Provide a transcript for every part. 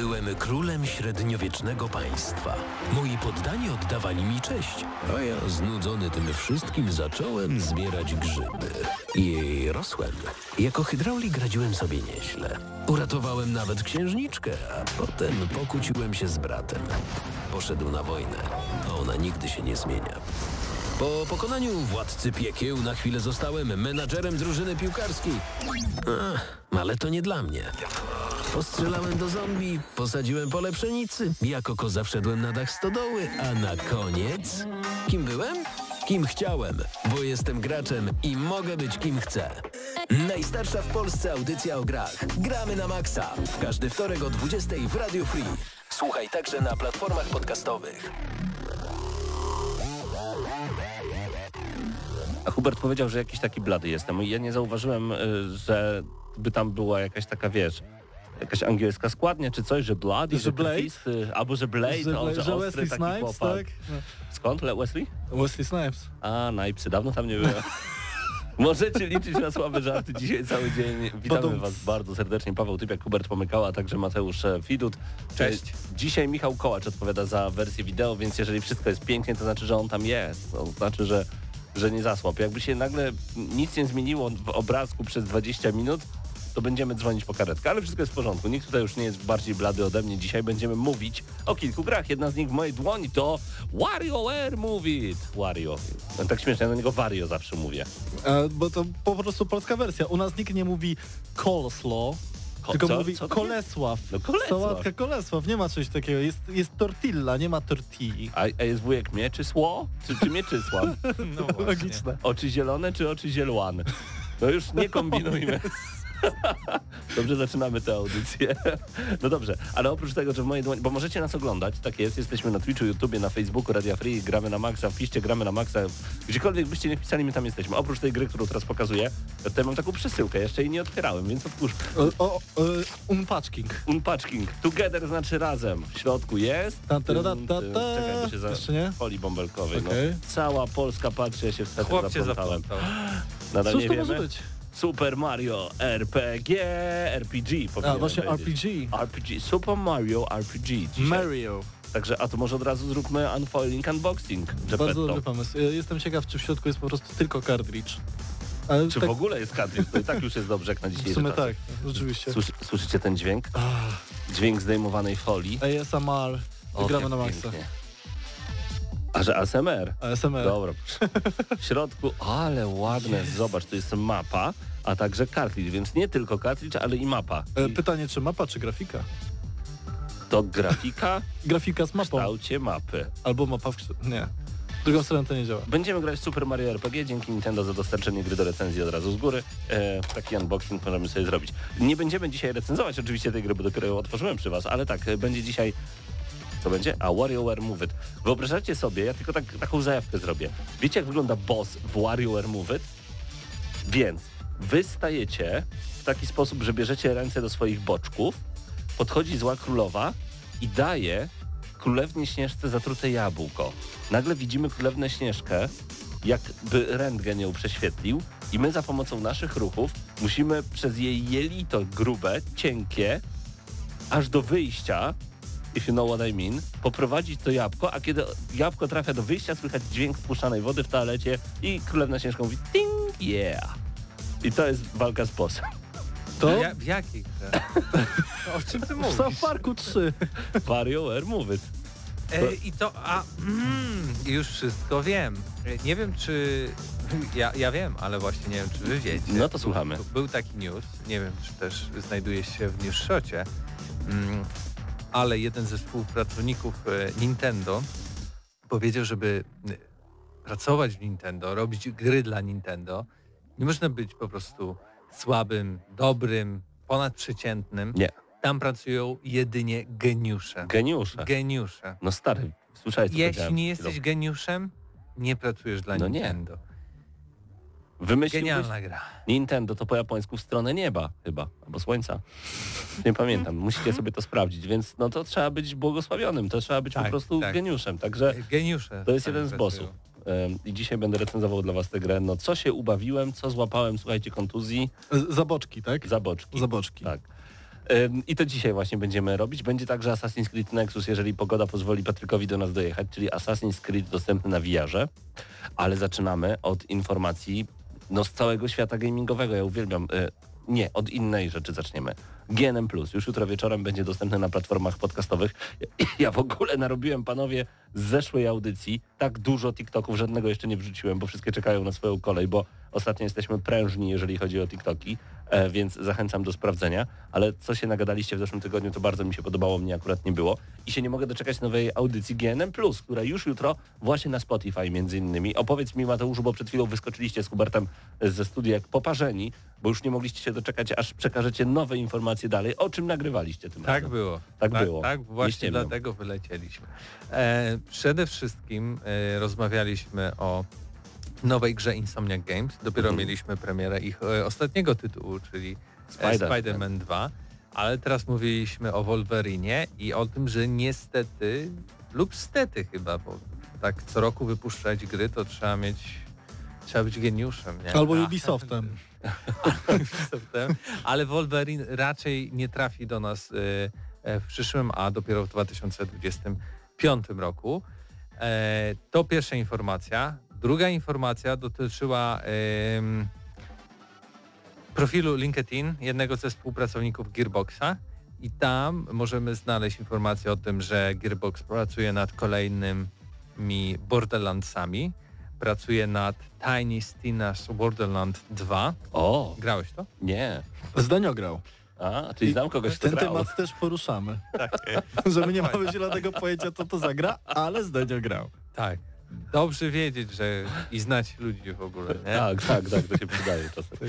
Byłem królem średniowiecznego państwa. Moi poddani oddawali mi cześć, a ja znudzony tym wszystkim zacząłem zbierać grzyby. I rosłem. Jako hydraulik radziłem sobie nieźle. Uratowałem nawet księżniczkę, a potem pokłóciłem się z bratem. Poszedł na wojnę, a ona nigdy się nie zmienia. Po pokonaniu władcy piekieł na chwilę zostałem menadżerem drużyny piłkarskiej. Ach, ale to nie dla mnie. Postrzelałem do zombie, posadziłem pole pszenicy, jako koza wszedłem na dach stodoły, a na koniec... Kim byłem? Kim chciałem, bo jestem graczem i mogę być kim chcę. Najstarsza w Polsce audycja o grach. Gramy na maksa. W każdy wtorek o 20 w Radio Free. Słuchaj także na platformach podcastowych. A Hubert powiedział, że jakiś taki blady jestem. Ja nie zauważyłem, y, że by tam była jakaś taka, wiesz, jakaś angielska składnia czy coś, że bloody, Że Blade? albo że Blade, Że- o, że, że ostry Wesley taki Snipes, chłopak. tak? Skąd Le- Wesley? Wesley Snipes. A, Najpsy, dawno tam nie byłem. Możecie liczyć na słabe żarty dzisiaj cały dzień. Witamy Badum. Was bardzo serdecznie. Paweł Typiak, Hubert Pomykała, a także Mateusz e. Cześć. E, Dzisiaj Michał Kołacz odpowiada za wersję wideo, więc jeżeli wszystko jest pięknie, to znaczy, że on tam jest. To znaczy, że, że nie zasłab. Jakby się nagle nic nie zmieniło w obrazku przez 20 minut, to będziemy dzwonić po karetkę, ale wszystko jest w porządku. Nikt tutaj już nie jest bardziej blady ode mnie. Dzisiaj będziemy mówić o kilku grach. Jedna z nich w mojej dłoni to WarioWare Move It. Wario. No, tak śmiesznie, ja na niego Wario zawsze mówię. E, bo to po prostu polska wersja. U nas nikt nie mówi coleslaw, Ko- tylko co? mówi Co to Kolesław. No Kolesław. Sałatka Kolesław, nie ma czegoś takiego. Jest, jest tortilla, nie ma tortilli. A, a jest wujek Mieczysło? Czy, czy Mieczysław? No właśnie. Logiczne. Oczy zielone czy oczy zieloane? No już nie kombinujmy. Dobrze zaczynamy tę audycję. No dobrze, ale oprócz tego, że w mojej dłoni, bo możecie nas oglądać, tak jest, jesteśmy na Twitchu, YouTubie, na Facebooku, Radia Free, gramy na Maxa, wpiszcie gramy na Maxa, gdziekolwiek byście nie wpisali, my tam jesteśmy. Oprócz tej gry, którą teraz pokazuję, to tutaj mam taką przesyłkę, jeszcze jej nie otwierałem, więc otwórz. O, o, o, unpatching. Unpatching, together znaczy razem, w środku jest. Ta, ta, ta, ta, ta. Czekaj, bo się za Jeszcze nie? folii bąbelkowej. Okej. No. Cała Polska patrzy, ja się wtedy zaplątałem. zaplątał. Nadal Cóż nie to wiemy. może być? Super Mario RPG, RPG A, właśnie powiedzieć. RPG. RPG, Super Mario RPG dzisiaj. Mario. Także, a to może od razu zróbmy unfoiling unboxing. Bardzo Geppetto. dobry pomysł. Jestem ciekaw, czy w środku jest po prostu tylko cartridge. Ale Czy tak, w ogóle jest cartridge? To i tak już jest dobrze jak na w sumie czasy. tak, rzeczywiście. Słyszy, słyszycie ten dźwięk? Dźwięk zdejmowanej folii. ASMR. Gramy jak na maksa. pięknie. A że ASMR? ASMR. Dobra. W środku, ale ładne. Zobacz, to jest mapa, a także cartridge, więc nie tylko cartridge, ale i mapa. E, Pytanie, czy mapa, czy grafika? to grafika Grafika z w mapą. kształcie mapy. Albo mapa w kształcie... Nie. W drugą stronę to nie działa. Będziemy grać w Super Mario RPG, dzięki Nintendo za dostarczenie gry do recenzji od razu z góry. E, taki unboxing możemy sobie zrobić. Nie będziemy dzisiaj recenzować oczywiście tej gry, bo dopiero ją otworzyłem przy was, ale tak, e, będzie dzisiaj... Co będzie? A WarioWare Move It. Wyobrażacie sobie, ja tylko tak, taką zajawkę zrobię. Wiecie jak wygląda boss w WarioWare Move It? Więc wy stajecie w taki sposób, że bierzecie ręce do swoich boczków, podchodzi zła królowa i daje królewnie Śnieżce zatrute jabłko. Nagle widzimy królewnę Śnieżkę, jakby rentgen ją prześwietlił i my za pomocą naszych ruchów musimy przez jej jelito grube, cienkie, aż do wyjścia, if you know what I mean, poprowadzić to jabłko, a kiedy jabłko trafia do wyjścia, słychać dźwięk spuszczanej wody w toalecie i królewna Śnieżka mówi ting, yeah. I to jest walka z bossem. To Ja, w grze? O czym ty w mówisz? South Parku 3. WarioWare Move It. E, I to, a mm, już wszystko wiem. E, Nie wiem czy, ja, ja wiem, ale właśnie nie wiem czy wy wiecie. No to słuchamy. Był, był taki news, nie wiem czy też znajduje się w newsshocie, mm, ale jeden ze współpracowników e, Nintendo powiedział, żeby e, pracować w Nintendo, robić gry dla Nintendo, nie można być po prostu słabym, dobrym, ponadprzeciętnym. Nie. Tam pracują jedynie geniusze. Geniusze. Geniusze. No stary, słyszałeś co Jeśli nie przed chwilą. jesteś geniuszem, nie pracujesz dla No nie. Nintendo. Wymyśliłbyś Genialna gra. Nintendo to po japońsku w stronę nieba chyba, albo słońca. Nie pamiętam, musicie sobie to sprawdzić, więc no to trzeba być błogosławionym, to trzeba być po Tak, prostu tak. geniuszem, także Geniusze. to jest jeden z bossów. I dzisiaj będę recenzował dla was tę grę. No co się ubawiłem, co złapałem, słuchajcie, kontuzji, Zaboczki, tak? zaboczki. Zaboczki. Tak. I to dzisiaj właśnie będziemy robić. Będzie także Assassin's Creed Nexus, jeżeli pogoda pozwoli Patrykowi do nas dojechać, czyli Assassin's Creed dostępny na VR-ze. Ale zaczynamy od informacji no, z całego świata gamingowego. Ja uwielbiam. Y, nie, od innej rzeczy zaczniemy. GNM+, już jutro wieczorem będzie dostępny na platformach podcastowych. Ja w ogóle narobiłem, panowie, z zeszłej audycji tak dużo TikToków, żadnego jeszcze nie wrzuciłem, bo wszystkie czekają na swoją kolej, bo ostatnio jesteśmy prężni, jeżeli chodzi o TikToki, e, więc zachęcam do sprawdzenia. Ale co się nagadaliście w zeszłym tygodniu, to bardzo mi się podobało, mnie akurat nie było. I się nie mogę doczekać nowej audycji GNM+, która już jutro właśnie na Spotify między innymi. Opowiedz mi Mateuszu, bo przed chwilą wyskoczyliście z Hubertem ze studia jak poparzeni, bo już nie mogliście się doczekać, aż przekażecie nowe informacje dalej. O czym nagrywaliście tym Tak razem? było. Tak było. Tak, Nie właśnie dlatego wylecieliśmy. E, przede wszystkim e, rozmawialiśmy o nowej grze Insomniac Games. Dopiero Mhm. mieliśmy premierę ich e, ostatniego tytułu, czyli e, Spider- Spider-Man 2. Ale teraz mówiliśmy o Wolverinie i o tym, że niestety lub stety chyba, bo tak co roku wypuszczać gry, to trzeba mieć trzeba być geniuszem, nie? Albo Ubisoftem. Ubisoftem, ale Wolverine raczej nie trafi do nas y, e, w przyszłym, a dopiero w 2025 roku. E, To pierwsza informacja. Druga informacja dotyczyła profilu LinkedIn jednego ze współpracowników Gearboxa i tam możemy znaleźć informację o tym, że Gearbox pracuje nad kolejnymi Borderlandsami, pracuje nad Tiny Tina's Borderland 2. O, Grałeś to? nie. Zdenio grał. A, czyli znam kogoś, kto Ten grał. temat też poruszamy. Że my nie mamy zielonego pojęcia, co to zagra, ale Zdenio grał. Tak. Dobrze wiedzieć, że i znać ludzi w ogóle, nie? Tak, tak, tak, to się przydaje czasem.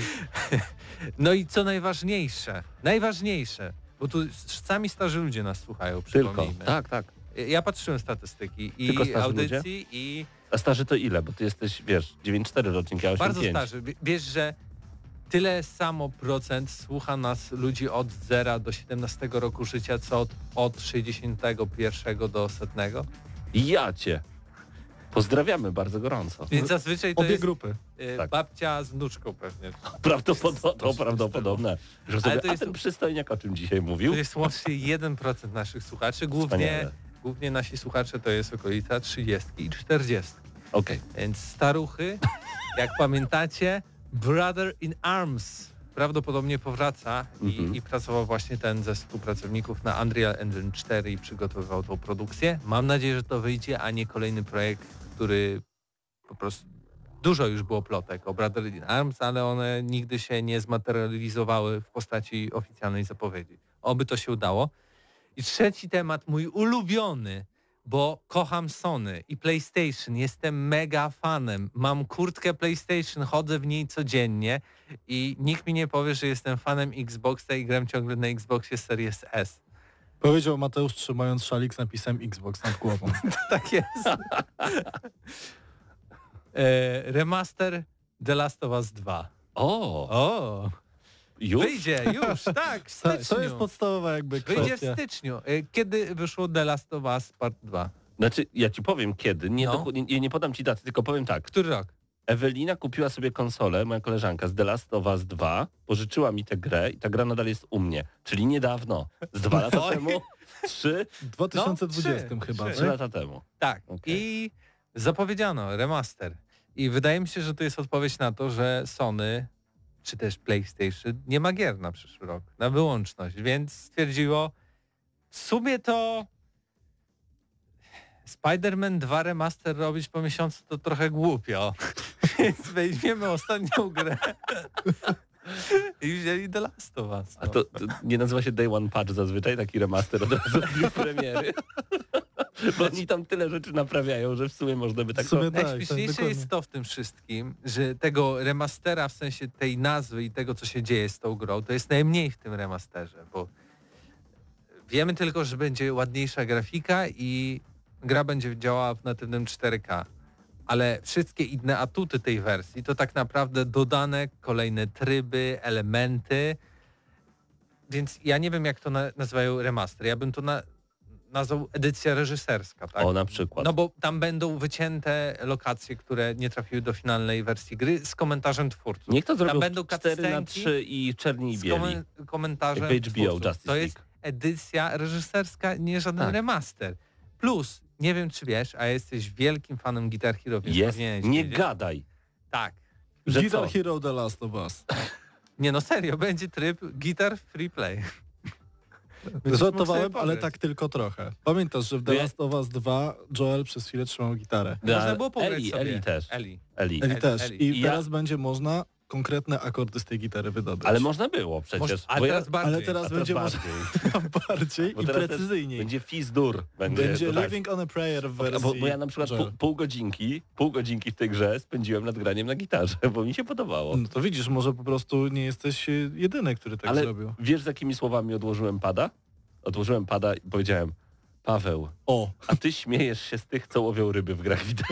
No i co najważniejsze, najważniejsze, bo tu sami starzy ludzie nas słuchają, Tylko, przypomnijmy. tak, tak. Ja patrzyłem statystyki Tylko i audycji i A starzy to ile? Bo ty jesteś, wiesz, 9,4 rocznik, ja 8,5. bardzo starzy. Wie- Wiesz, że tyle samo procent słucha nas ludzi od 0 do 17 roku życia, co od, od 61 do setnego. Ja cię. Pozdrawiamy bardzo gorąco. Więc zazwyczaj to Obie jest grupy. y, Tak. babcia z wnuczką pewnie. Prawdopodobne, to prawdopodobne. Że Ale sobie, to a jest- ten przystojniak o czym dzisiaj mówił? To jest łącznie 1% naszych słuchaczy, głównie, Wspaniale. głównie nasi słuchacze to jest okolica 30 i 40. Okej. Więc staruchy, jak pamiętacie, Brother in Arms prawdopodobnie powraca Mhm. i, i pracował właśnie ten ze współpracowników na Unreal Engine 4 i przygotowywał tą produkcję. Mam nadzieję, że to wyjdzie, a nie kolejny projekt, który po prostu dużo już było plotek o Brother in Arms, ale one nigdy się nie zmaterializowały w postaci oficjalnej zapowiedzi. Oby to się udało. I trzeci temat, mój ulubiony, bo kocham Sony i PlayStation, jestem mega fanem. Mam kurtkę PlayStation, chodzę w niej codziennie i nikt mi nie powie, że jestem fanem Xboxa i gram ciągle na Xboxie Series S. Powiedział Mateusz trzymając szalik z napisem Xbox nad głową. Tak jest. e, remaster The Last of Us 2. O, O, już? wyjdzie już, tak, w styczniu. to jest podstawowa jakby Wyjdzie w kwestia. styczniu. E, Kiedy wyszło The Last of Us Part 2? Znaczy, ja ci powiem kiedy. Nie, No. nie, nie podam ci daty, tylko powiem tak. Który rok? Ewelina kupiła sobie konsolę, moja koleżanka, z The Last of Us 2, pożyczyła mi tę grę i ta gra nadal jest u mnie. Czyli niedawno. Z dwa lata Oj. temu? Trzy? W 2020 No, trzy, chyba, Trzy nie? lata temu. Tak. Okej. I zapowiedziano remaster. I wydaje mi się, że to jest odpowiedź na to, że Sony czy też PlayStation nie ma gier na przyszły rok, na wyłączność, więc stwierdziło w sumie to Spider-Man 2 remaster robić po miesiącu to trochę głupio. Więc weźmiemy ostatnią grę i wzięli The Last of Us. A no. to, to nie nazywa się Day One Patch zazwyczaj, taki remaster od razu premiery. Bo oni tam tyle rzeczy naprawiają, że w sumie można by tak... W sumie to- tak, Najśmieszniejsze jest to w tym wszystkim, że tego remastera w sensie tej nazwy i tego, co się dzieje z tą grą, to jest najmniej w tym remasterze, bo wiemy tylko, że będzie ładniejsza grafika i gra będzie działała w natywnym 4K. Ale wszystkie inne atuty tej wersji to tak naprawdę dodane kolejne tryby, elementy. Więc ja nie wiem, jak to na nazywają remaster. Ja bym to na nazwał edycja reżyserska, tak? O, na przykład. No bo tam będą wycięte lokacje, które nie trafiły do finalnej wersji gry z komentarzem twórców. Niech to zrobią będą 4 na cutscenki 3 i czerni i z bieli. komen- komentarzem HBO twórców. Justice To jest League. edycja reżyserska, nie żaden Tak. remaster. Plus, nie wiem czy wiesz, a jesteś wielkim fanem Guitar Hero, więc Jest, nie wiedzieć. gadaj. Tak. Że Guitar co? Hero The Last of Us. Nie no serio, będzie tryb Guitar Free Play. Żartowałem, ale tak tylko trochę. Pamiętasz, że w The Last of Us 2 Joel przez chwilę trzymał gitarę. Można było pograć Eli, sobie. Eli też. Eli. Eli. Eli też. Eli. I I ja- teraz będzie można konkretne akordy z tej gitary wydobyć. Ale można było przecież. Może, a bo ja- teraz bardziej. ale teraz a będzie bardziej. można bardziej Bo i teraz precyzyjniej. Będzie fizdur. Będzie, Będzie to tak. Living on a Prayer w wersji Bo, bo ja na przykład pół, pół godzinki, pół godzinki w tej grze spędziłem nad graniem na gitarze, bo mi się podobało. No to widzisz, może po prostu nie jesteś y, jedyny, który tak Ale zrobił. wiesz z jakimi słowami odłożyłem pada? Odłożyłem pada i powiedziałem Paweł, O, a ty śmiejesz się z tych, co łowią ryby w grach wideo.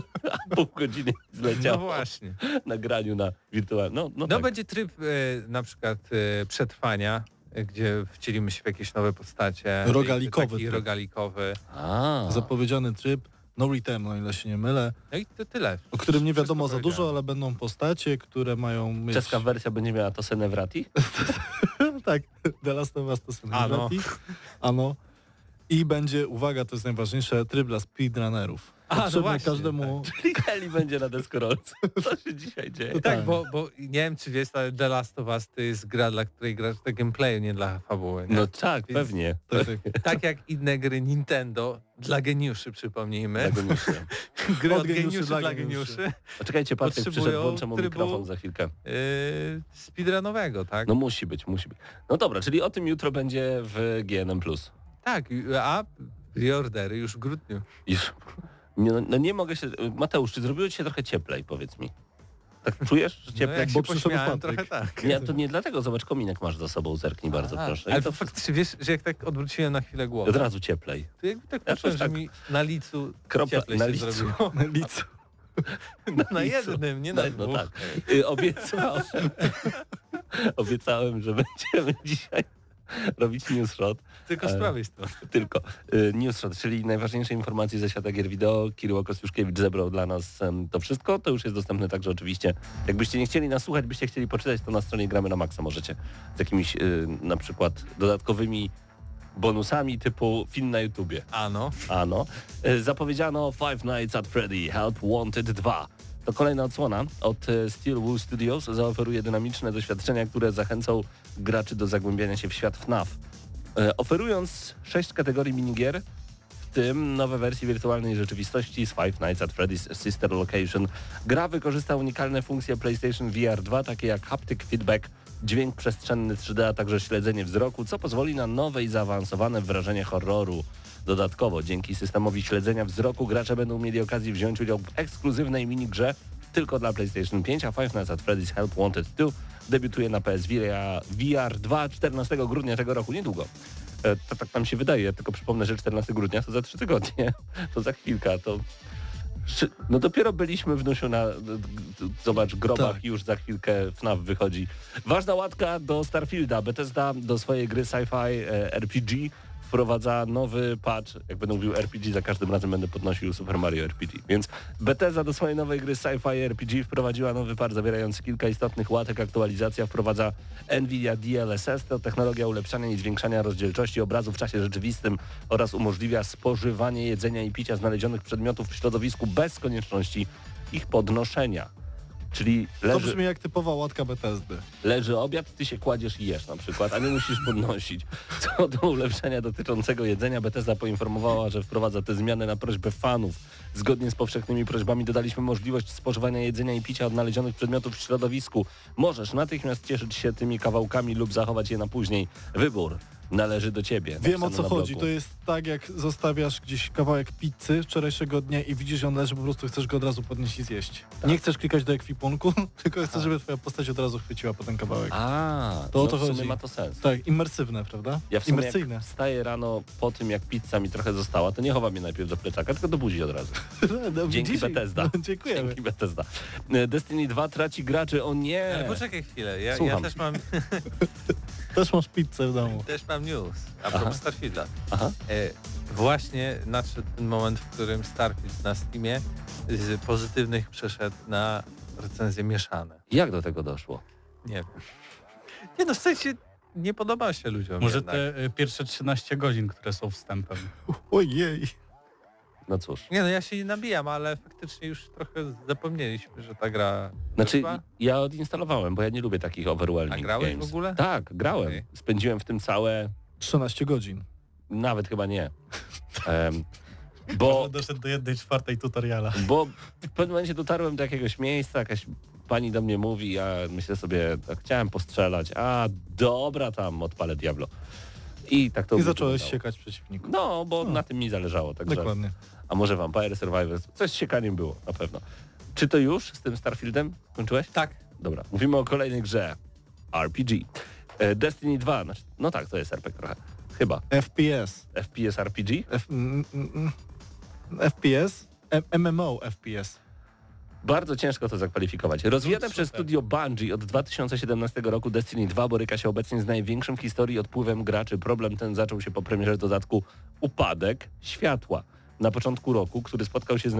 A pół godziny No zleciało właśnie. na graniu na wirtualnym. No, no, No tak. będzie tryb e, na przykład e, przetrwania, e, gdzie wcielimy się w jakieś nowe postacie. Rogalikowy Taki tryb. rogalikowy. A, zapowiedziany tryb No Return, o ile się nie mylę, No i to tyle. o którym nie Wszystko wiadomo za dużo, ale będą postacie, które mają mieć... czeska wersja będzie miała to Senevrati? tak, The Last of Us to są Ano. Ano. I będzie, uwaga, to jest najważniejsze, tryb dla speedrunnerów. A, no właśnie, każdemu... Czyli Eli będzie na deskorolce. Co się dzisiaj dzieje? To Tak, tak. bo, bo nie wiem czy wiesz, ale The Last of Us to jest gra, dla której grasz do gameplayu, nie dla fabuły. Nie? No tak, Więc- pewnie. Tak, tak. Tak jak inne gry Nintendo, dla geniuszy przypomnijmy. Nie się. Gry Od od geniuszy geniuszy dla dla geniuszy. geniuszy. Poczekajcie, Patryk Potrzebują przyszedł, włączę mu mikrofon za chwilkę. Yy, speedrunowego, tak? No musi być, musi być. No dobra, czyli o tym jutro będzie w GNM+. Tak, a preordery już w grudniu. Już. Nie, no, no nie mogę się... Mateusz, czy zrobiło ci się trochę cieplej, powiedz mi? Tak czujesz, że No cieplej? jak bo się pośmiałem, trochę tak. Nie, to nie dlatego, zobacz, kominek masz za sobą, zerknij bardzo A, proszę. Ale I to to faktycznie wiesz, że jak tak odwróciłem na chwilę głowę, od razu cieplej. to jakby tak Ja poczułem, też że tak. mi na licu Kropla cieplej na się licu. zrobiło. Na licu. Na licu. jednym, nie na No, dwóch. no tak. Y, obiecałem, obiecałem, że będziemy dzisiaj robić newsshot. Tylko z Ale- prawej strony. Tylko. Y, Newsshot, czyli najważniejsze informacje ze świata gier wideo. Kiryło Kostiuszkiewicz zebrał dla nas to wszystko. To już jest dostępne także oczywiście. Jakbyście nie chcieli nas słuchać, byście chcieli poczytać, to na stronie Gramy na Maxa możecie. Z jakimiś y, na przykład dodatkowymi bonusami typu film na YouTubie. Ano. Ano. Y, Zapowiedziano Five Nights at Freddy Help Wanted 2. To kolejna odsłona od e, Steelwool Studios. Zaoferuje dynamiczne doświadczenia, które zachęcą graczy do zagłębiania się w świat FNAF. E, Oferując sześć kategorii minigier, w tym nowe wersje wirtualnej rzeczywistości z Five Nights at Freddy's Sister Location. Gra wykorzysta unikalne funkcje PlayStation VR 2, takie jak haptic feedback, dźwięk przestrzenny 3D, a także śledzenie wzroku, co pozwoli na nowe i zaawansowane wrażenie horroru. Dodatkowo, dzięki systemowi śledzenia wzroku, gracze będą mieli okazję wziąć udział w ekskluzywnej minigrze tylko dla PlayStation 5, a Five Nights at Freddy's Help Wanted 2 debiutuje na PS VR, VR 2 14 grudnia tego roku, niedługo. E, To tak nam się wydaje, ja tylko przypomnę, że 14 grudnia to za 3 tygodnie, to za chwilkę, to... No dopiero byliśmy w Nusiu na, zobacz, grobach Tak. i już za chwilkę FNAF wychodzi. Ważna łatka do Starfielda. Bethesda do swojej gry sci-fi e, RPG wprowadza nowy patch. Jak będę mówił RPG, za każdym razem będę podnosił Super Mario RPG. Więc Bethesda do swojej nowej gry sci-fi RPG wprowadziła nowy patch zawierający kilka istotnych łatek. Aktualizacja wprowadza NVIDIA DLSS, to technologia ulepszania i zwiększania rozdzielczości obrazu w czasie rzeczywistym oraz umożliwia spożywanie jedzenia i picia znalezionych przedmiotów w środowisku bez konieczności ich podnoszenia. Czyli To leży, brzmi jak typowa łatka Bethesdy. leży obiad, ty się kładziesz i jesz na przykład, a nie musisz podnosić. Co do ulepszenia dotyczącego jedzenia, Bethesda poinformowała, że wprowadza te zmiany na prośbę fanów. Zgodnie z powszechnymi prośbami dodaliśmy możliwość spożywania jedzenia i picia odnalezionych przedmiotów w środowisku. Możesz natychmiast cieszyć się tymi kawałkami lub zachować je na później. Wybór należy do ciebie. Wiem o co chodzi. To jest tak, jak zostawiasz gdzieś kawałek pizzy wczorajszego dnia i widzisz, że on leży, po prostu chcesz go od razu podnieść i zjeść. Tak. Nie chcesz klikać do ekwipunku, tylko chcesz, żeby twoja postać od razu chwyciła po ten kawałek. A, To o no to w sumie chodzi. ma to sens. Tak, imersywne, prawda? Ja w sumie Imersyjne. jak wstaję rano po tym, jak pizza mi trochę została, to nie chowam je najpierw do plecaka, tylko do buzi od razu. No, Dzięki widzisz? Bethesda. No, dziękujemy. Dzięki Bethesda. E, Destiny 2 traci graczy, o nie! Ale poczekaj chwilę, ja, ja też mam Też masz pizzę w domu. też mam news a Aha. propos Starfielda. Aha. E, właśnie nadszedł ten moment, w którym Starfield na Steamie z pozytywnych przeszedł na recenzje mieszane. Jak do tego doszło? Nie wiem. Nie no, w sensie nie podoba się ludziom Może jednak. te y, pierwsze 13 godzin, które są wstępem. Ojej. No cóż. Nie no, ja się nie nabijam, ale faktycznie już trochę zapomnieliśmy, że ta gra Znaczy, wyszła. ja odinstalowałem, bo ja nie lubię takich overwhelming A grałeś games. w ogóle? Tak, grałem. Okej. Spędziłem w tym całe, 13 godzin. nawet chyba nie. Em, Bo doszedł do jednej czwartej tutoriala. bo w pewnym momencie dotarłem do jakiegoś miejsca, jakaś pani do mnie mówi, ja myślę sobie, tak, chciałem postrzelać, a dobra tam, odpalę Diablo. I tak to I zacząłeś siekać przeciwników. No, bo No. na tym mi zależało, także... Dokładnie. A może Vampire Survivors? Coś z siekaniem było, na pewno. Czy to już z tym Starfieldem? Kończyłeś? Tak. Dobra, mówimy o kolejnej grze. RPG. E, Destiny 2, znaczy- no tak, to jest RPG trochę. Chyba. FPS. FPS RPG? F, mm, mm, mm. FPS? M- MMO FPS. Bardzo ciężko to zakwalifikować. Rozwijane przez studio Bungie od 2017 roku Destiny 2 boryka się obecnie z największym w historii odpływem graczy. Problem ten zaczął się po premierze dodatku Upadek Światła na początku roku, który spotkał się z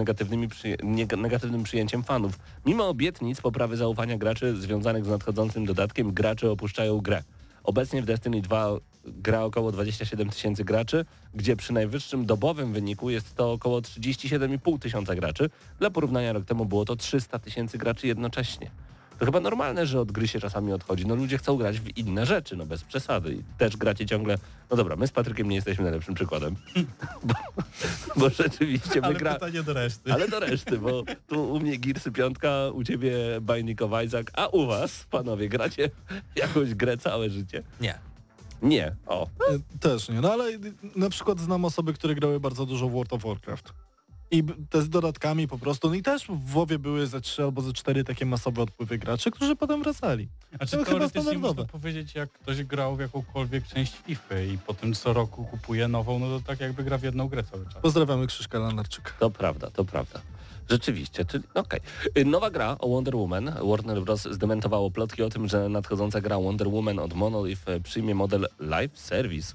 negatywnym przyjęciem fanów. Mimo obietnic poprawy zaufania graczy związanych z nadchodzącym dodatkiem, gracze opuszczają grę. Obecnie w Destiny 2 gra około 27 tysięcy graczy, gdzie przy najwyższym dobowym wyniku jest to około 37,5 tysiąca graczy. Dla porównania rok temu było to 300 tysięcy graczy jednocześnie. To chyba normalne, że od gry się czasami odchodzi. No ludzie chcą grać w inne rzeczy, no bez przesady. I też gracie ciągle... No dobra, my z Patrykiem nie jesteśmy najlepszym przykładem. bo, bo rzeczywiście my Ale gra... pytanie do reszty. Ale do reszty, bo tu u mnie Gearsy piątka, u ciebie Binding of Isaac, a u was, panowie, gracie jakąś grę całe życie? Nie. Nie. O, Y, Też nie. No ale na przykład znam osoby, które grały bardzo dużo w World of Warcraft. I te z dodatkami po prostu. No i też w WoWie były ze trzy albo ze cztery takie masowe odpływy graczy, którzy potem wracali. Znaczy to chyba standardowe. powiedzieć, jak ktoś grał w jakąkolwiek część FIFA i potem co roku kupuje nową, no to tak jakby gra w jedną grę cały czas. Pozdrawiamy Krzyszka Lanarczyka. to prawda, to prawda. Rzeczywiście, czyli okej. Y, Nowa gra o Wonder Woman. Warner Bros. zdementowało plotki o tym, że nadchodząca gra Wonder Woman od Monolith e, przyjmie model Live Service.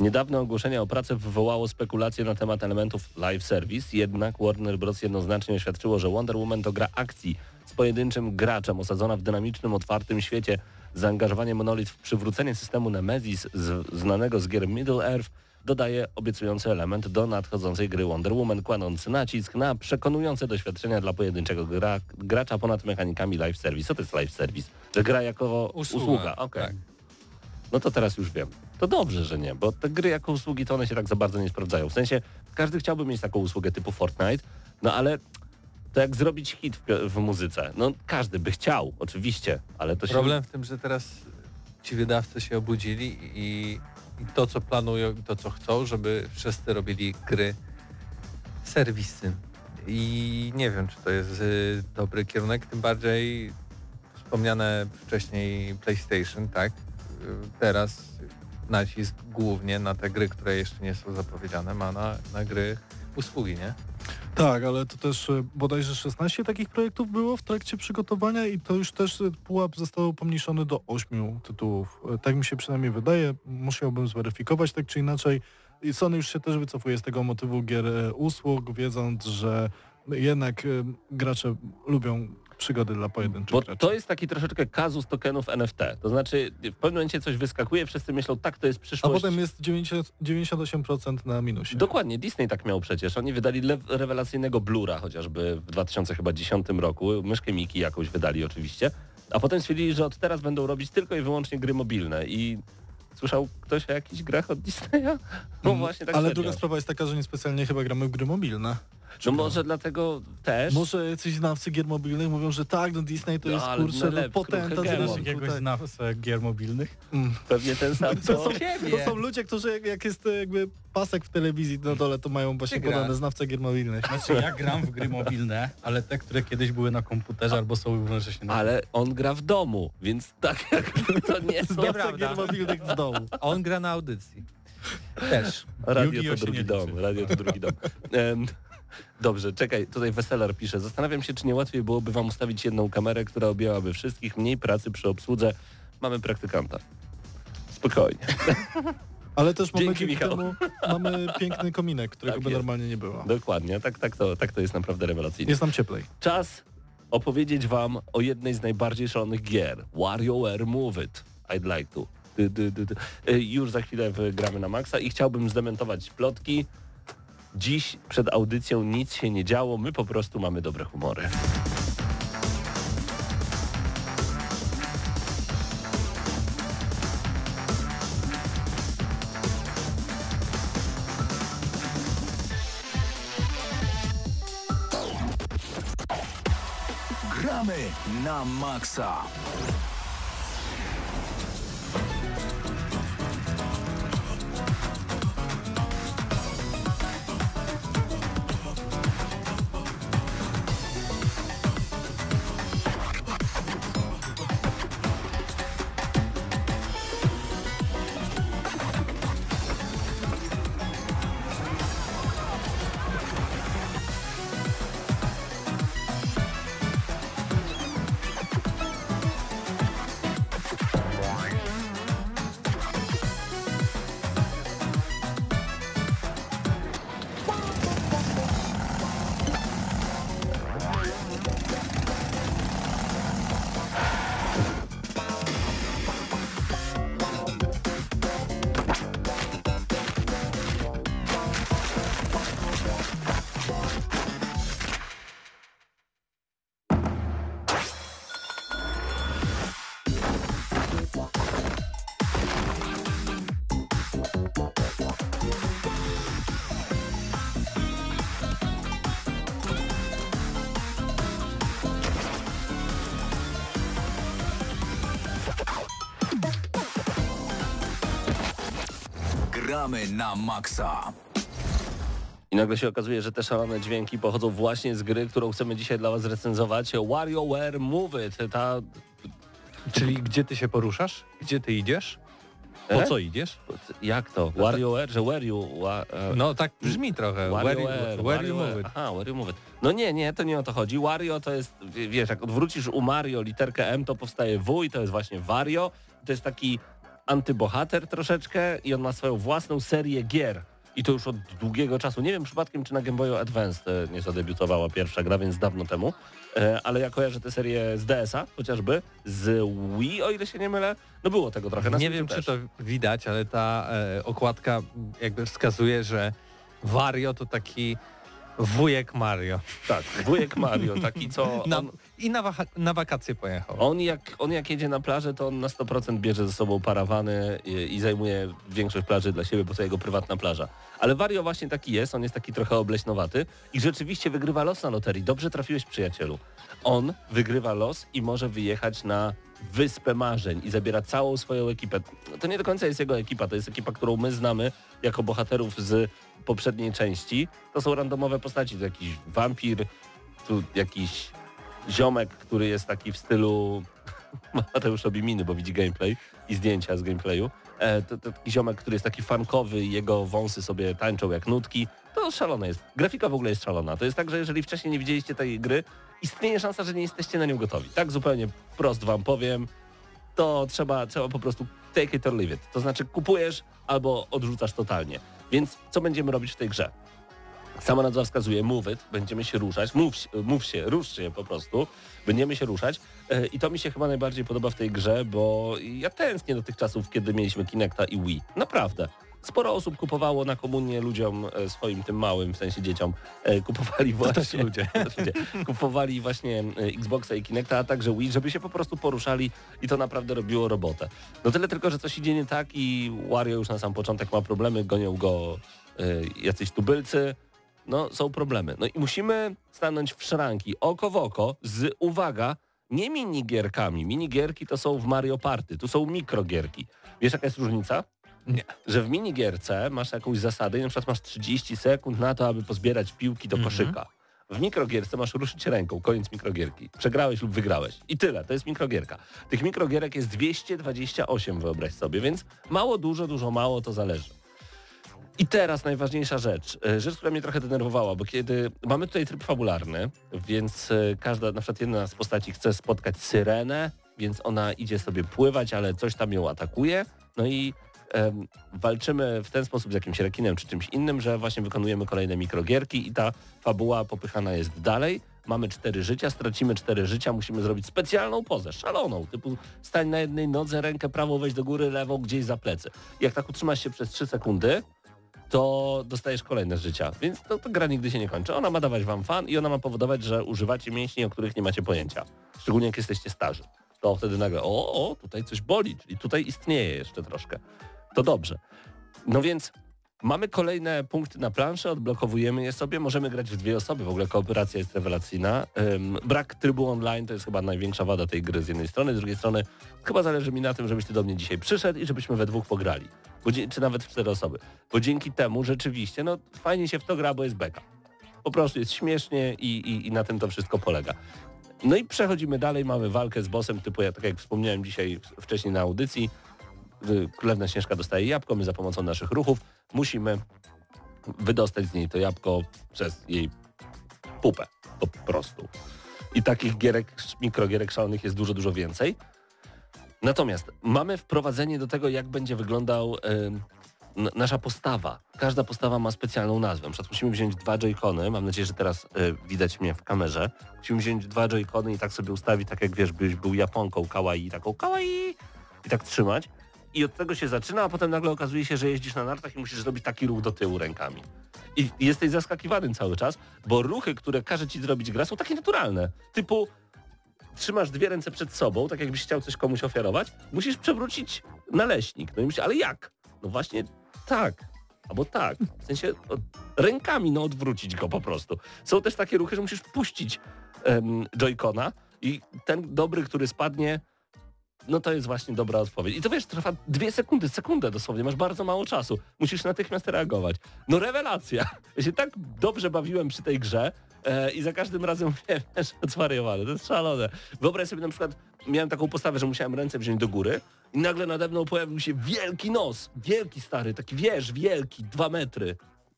Niedawne ogłoszenie o pracę wywołało spekulacje na temat elementów Live Service, jednak Warner Bros. jednoznacznie oświadczyło, że Wonder Woman to gra akcji z pojedynczym graczem osadzona w dynamicznym, otwartym świecie. Zaangażowanie Monolith w przywrócenie systemu Nemesis z, znanego z gier Middle Earth dodaje obiecujący element do nadchodzącej gry Wonder Woman, kładący nacisk na przekonujące doświadczenia dla pojedynczego gra, gracza ponad mechanikami live service. Co to jest live service? Że gra jako usługa. Usługa, Okej. tak. No to teraz już wiem. To dobrze, że nie, bo te gry jako usługi to one się tak za bardzo nie sprawdzają. W sensie każdy chciałby mieć taką usługę typu Fortnite, no ale to jak zrobić hit w, w muzyce? No każdy by chciał, oczywiście, ale to się... Problem w tym, że teraz ci wydawcy się obudzili i, i to, co planują i to, co chcą, żeby wszyscy robili gry, serwisy. I nie wiem, czy to jest y, dobry kierunek, tym bardziej wspomniane wcześniej PlayStation, tak? Y, Teraz nacisk głównie na te gry, które jeszcze nie są zapowiedziane, ma na, na gry usługi, nie? Tak, ale to też y, bodajże 16 takich projektów było w trakcie przygotowania i to już też y, pułap został pomniejszony do 8 tytułów. Y, Tak mi się przynajmniej wydaje. Musiałbym zweryfikować tak czy inaczej. I Sony już się też wycofuje z tego motywu gier usług, wiedząc, że jednak gracze lubią przygody dla pojedynczych Bo graczy. to jest taki troszeczkę kazus tokenów NFT. To znaczy w pewnym momencie coś wyskakuje, wszyscy myślą, tak, to jest A przyszłość. potem jest 90, 98% na minusie. Dokładnie, Disney tak miał przecież. Oni wydali rewelacyjnego Blura chociażby w 2010 roku. Myszkę Miki jakąś wydali oczywiście. A potem stwierdzili, że od teraz będą robić tylko i wyłącznie gry mobilne. I słyszał ktoś o jakichś grach od Disneya? No Mm, właśnie tak Ale serio. druga sprawa jest taka, że niespecjalnie chyba gramy w gry mobilne. No może dlatego też. Może jacyś znawcy gier mobilnych mówią, że tak, no Disney to No, jest kurczę, no, potenta kruchy z gemo. Znasz rynku, jakiegoś tak. znawcę gier mobilnych? Mm. Pewnie ten sam To co... są, to są ludzie, którzy jak, jak jest jakby pasek w telewizji na dole, to mają właśnie podane znawce gier mobilnych. Znaczy ja gram w gry mobilne, ale te, które kiedyś były na komputerze albo są równocześnie na Ale on gra w domu, więc tak jakby to nie są... Znawca Nieprawda. gier mobilnych w domu. On gra na audycji. Też. Radio to drugi dom. Radio to drugi dom. Dobrze, czekaj, tutaj Weselar pisze. Zastanawiam się, czy nie łatwiej byłoby wam ustawić jedną kamerę, która objęłaby wszystkich, mniej pracy przy obsłudze. Mamy praktykanta. Spokojnie. Ale też mamy Dzięki, dzięki temu mamy piękny kominek, którego Tak by jest. normalnie nie było. Dokładnie, tak, tak, to, tak to jest naprawdę rewelacyjnie. Jest nam cieplej. Czas opowiedzieć wam o jednej z najbardziej szalonych gier. WarioWare Move It. I'd like to. Y, Już za chwilę w- gramy na maksa i chciałbym zdementować plotki. Dziś przed audycją nic się nie działo, my po prostu mamy dobre humory. Gramy na maksa. Gramy na maksa. I nagle się okazuje, że te szalone dźwięki pochodzą właśnie z gry, którą chcemy dzisiaj dla was recenzować. WarioWare Move It. Ta... Czyli gdzie ty się poruszasz? Gdzie ty idziesz? Po E? co idziesz? Jak to? WarioWare, że where you... Wa, e, No tak brzmi trochę. Where, you- WarioWare, where you WarioWare. move it? Aha, you move it. No nie, nie, to nie o to chodzi. Wario to jest, wiesz, jak odwrócisz u Mario literkę M, to powstaje W i to jest właśnie Wario. To jest taki antybohater troszeczkę i on ma swoją własną serię gier. I to już od długiego czasu. Nie wiem przypadkiem, czy na Game Boyu Advance e, nie zadebiutowała pierwsza gra, więc dawno temu. E, ale ja kojarzę tę serię z DS-a chociażby, z Wii, o ile się nie mylę. No było tego trochę. Na Nie wiem, czy też. to widać, ale ta e, okładka jakby wskazuje, że Wario to taki wujek Mario. Tak, wujek Mario, taki co... On, I na, waka- na wakacje pojechał. On jak, on jak jedzie na plażę, to on na 100% bierze ze sobą parawany i, i zajmuje większość plaży dla siebie, bo to jego prywatna plaża. Ale Wario właśnie taki jest, on jest taki trochę obleśnowaty i rzeczywiście wygrywa los na loterii. Dobrze trafiłeś przyjacielu. On wygrywa los i może wyjechać na Wyspę Marzeń i zabiera całą swoją ekipę. To nie do końca jest jego ekipa, to jest ekipa, którą my znamy jako bohaterów z poprzedniej części. To są randomowe postaci, to jakiś wampir, tu jakiś ziomek, który jest taki w stylu Mateusz robi miny, bo widzi gameplay i zdjęcia z gameplayu. E, to, to taki ziomek, który jest taki fankowy i jego wąsy sobie tańczą jak nutki. To szalone jest. Grafika w ogóle jest szalona. To jest tak, że jeżeli wcześniej nie widzieliście tej gry, istnieje szansa, że nie jesteście na nią gotowi. Tak zupełnie prost wam powiem. To trzeba, trzeba po prostu take it or leave it. To znaczy kupujesz albo odrzucasz totalnie. Więc co będziemy robić w tej grze? Sama nazwa wskazuje move it, będziemy się ruszać, move, się- move się, rusz się po prostu, będziemy się ruszać E, i to mi się chyba najbardziej podoba w tej grze, bo ja tęsknię do tych czasów, kiedy mieliśmy Kinecta i Wii. Naprawdę. Sporo osób kupowało na komunię ludziom e, swoim tym małym, w sensie dzieciom, e, kupowali właśnie... ludzie. Ludzie. Kupowali właśnie Xboxa i Kinecta, a także Wii, żeby się po prostu poruszali i to naprawdę robiło robotę. No tyle tylko, że coś idzie nie tak i Wario już na sam początek ma problemy, gonią go jacyś tubylcy, no są problemy. No i musimy stanąć w szranki oko w oko z, uwaga, nie minigierkami. Minigierki to są w Mario Party, tu są mikrogierki. Wiesz jaka jest różnica? Nie. Że w minigierce masz jakąś zasadę i na przykład masz 30 sekund na to, aby pozbierać piłki do Mhm. koszyka. W mikrogierce masz ruszyć ręką, koniec mikrogierki. Przegrałeś lub wygrałeś. I tyle, to jest mikrogierka. Tych mikrogierek jest 228, wyobraź sobie, więc mało, dużo, dużo, mało, to zależy. I teraz najważniejsza rzecz. E, Rzecz, która mnie trochę denerwowała, bo kiedy mamy tutaj tryb fabularny, więc e, każda, na przykład jedna z postaci chce spotkać syrenę, więc ona idzie sobie pływać, ale coś tam ją atakuje. No i em, walczymy w ten sposób z jakimś rekinem czy czymś innym, że właśnie wykonujemy kolejne mikrogierki i ta fabuła popychana jest dalej. Mamy cztery życia, stracimy cztery życia, musimy zrobić specjalną pozę, szaloną, typu stań na jednej nodze, rękę prawą weź do góry, lewą gdzieś za plecy. Jak tak utrzymasz się przez 3 sekundy, to dostajesz kolejne życia. Więc to, to gra nigdy się nie kończy. Ona ma dawać wam fan i ona ma powodować, że używacie mięśni, o których nie macie pojęcia. Szczególnie jak jesteście starzy. To wtedy nagle, o, o, tutaj coś boli, czyli tutaj istnieje jeszcze troszkę. To dobrze. No więc mamy kolejne punkty na planszy, odblokowujemy je sobie, możemy grać w dwie osoby, w ogóle kooperacja jest rewelacyjna. Brak trybu online to jest chyba największa wada tej gry z jednej strony, z drugiej strony chyba zależy mi na tym, żebyś ty do mnie dzisiaj przyszedł i żebyśmy we dwóch pograli. Bo, czy nawet w cztery osoby. Bo dzięki temu rzeczywiście, no fajnie się w to gra, bo jest beka. Po prostu jest śmiesznie i, i, i na tym to wszystko polega. No i przechodzimy dalej, mamy walkę z bossem typu, ja, tak jak wspomniałem dzisiaj wcześniej na audycji, Królewna Śnieżka dostaje jabłko, my za pomocą naszych ruchów musimy wydostać z niej to jabłko przez jej pupę po prostu. I takich gierek, mikrogierek szalonych jest dużo, dużo więcej. Natomiast mamy wprowadzenie do tego, jak będzie wyglądał n- nasza postawa. Każda postawa ma specjalną nazwę. Na przykład musimy wziąć dwa joycony, mam nadzieję, że teraz y, widać mnie w kamerze. Musimy wziąć dwa joycony i tak sobie ustawić, tak jak wiesz, byś był Japonką kawaii, taką kawaii i tak trzymać. I od tego się zaczyna, a potem nagle okazuje się, że jeździsz na nartach i musisz zrobić taki ruch do tyłu rękami. I jesteś zaskakiwany cały czas, bo ruchy, które każe ci zrobić gra są takie naturalne. Typu trzymasz dwie ręce przed sobą, tak jakbyś chciał coś komuś ofiarować, musisz przewrócić naleśnik. No i myślisz, ale jak? No właśnie tak. Albo tak. W sensie o, rękami no odwrócić go po prostu. Są też takie ruchy, że musisz puścić em, joycona i ten dobry, który spadnie, no to jest właśnie dobra odpowiedź. I to wiesz, trwa dwie sekundy, sekundę dosłownie, masz bardzo mało czasu. Musisz natychmiast reagować. No rewelacja. Ja się tak dobrze bawiłem przy tej grze e, i za każdym razem mówiłem, że zwariowany, to jest szalone. Wyobraź sobie na przykład, miałem taką postawę, że musiałem ręce wziąć do góry i nagle nade mną pojawił się wielki nos, wielki stary, taki wiesz, wielki, dwa metry,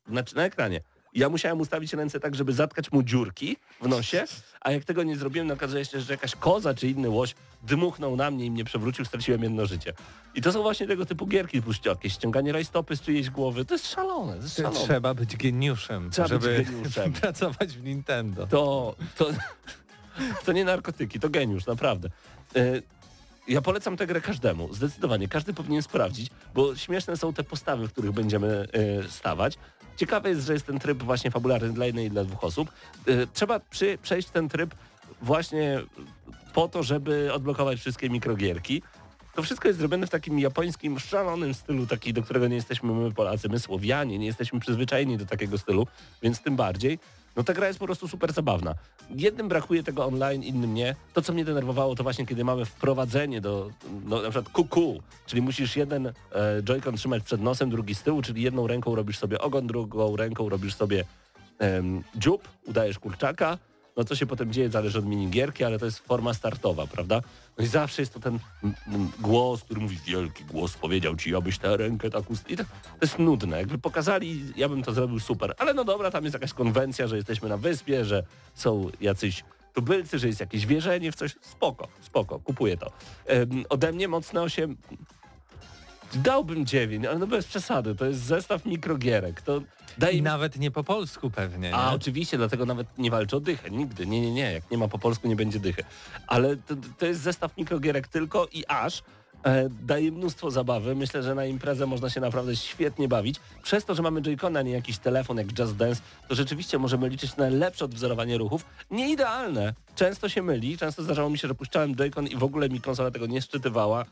znaczy na ekranie. Ja musiałem ustawić ręce tak, żeby zatkać mu dziurki w nosie, a jak tego nie zrobiłem, no okazuje się, że jakaś koza czy inny łoś dmuchnął na mnie i mnie przewrócił, straciłem jedno życie. I to są właśnie tego typu gierki, jakieś ściąganie rajstopy z czyjejś głowy. To jest szalone, to jest szalone. Trzeba być geniuszem, Trzeba być żeby geniuszem. pracować w Nintendo. To, to, to nie narkotyki, to geniusz, naprawdę. E, Ja polecam tę grę każdemu, zdecydowanie. Każdy powinien sprawdzić, bo śmieszne są te postawy, w których będziemy e, stawać. Ciekawe jest, że jest ten tryb właśnie fabularny dla jednej i dla dwóch osób. E, Trzeba przy, przejść ten tryb właśnie po to, żeby odblokować wszystkie mikrogierki. To wszystko jest zrobione w takim japońskim, szalonym stylu, taki, do którego nie jesteśmy my Polacy, my Słowianie, nie jesteśmy przyzwyczajeni do takiego stylu, więc tym bardziej. No ta gra jest po prostu super zabawna. Jednym brakuje tego online, innym nie. To, co mnie denerwowało, to właśnie kiedy mamy wprowadzenie do, no, na przykład kuku, czyli musisz jeden e, joycon trzymać przed nosem, drugi z tyłu, czyli jedną ręką robisz sobie ogon, drugą ręką robisz sobie em, dziób, udajesz kurczaka. No co się potem dzieje, zależy od minigierki, ale to jest forma startowa, prawda? No i zawsze jest to ten głos, który mówi, wielki głos powiedział ci, abyś tę rękę tak ust... I to, to jest nudne. Jakby pokazali, ja bym to zrobił super. Ale no dobra, tam jest jakaś konwencja, że jesteśmy na wyspie, że są jacyś tubylcy, że jest jakieś wierzenie w coś. Spoko, spoko, kupuję to. Em, ode mnie mocne 8... Dałbym 9, ale no bez przesady. To jest zestaw mikrogierek. To daj I nawet nie po polsku pewnie, nie? a oczywiście, dlatego nawet nie walczę o dychę. Nigdy. Nie, nie, nie. Jak nie ma po polsku, nie będzie dychy. Ale to, to jest zestaw mikrogierek tylko i aż e, daje mnóstwo zabawy. Myślę, że na imprezę można się naprawdę świetnie bawić. Przez to, że mamy Joy-Con, a nie jakiś telefon jak Just Dance, to rzeczywiście możemy liczyć na lepsze odwzorowanie ruchów. Nie idealne. Często się myli. Często zdarzało mi się, że puszczałem Joy-Con i w ogóle mi konsola tego nie szczytywała.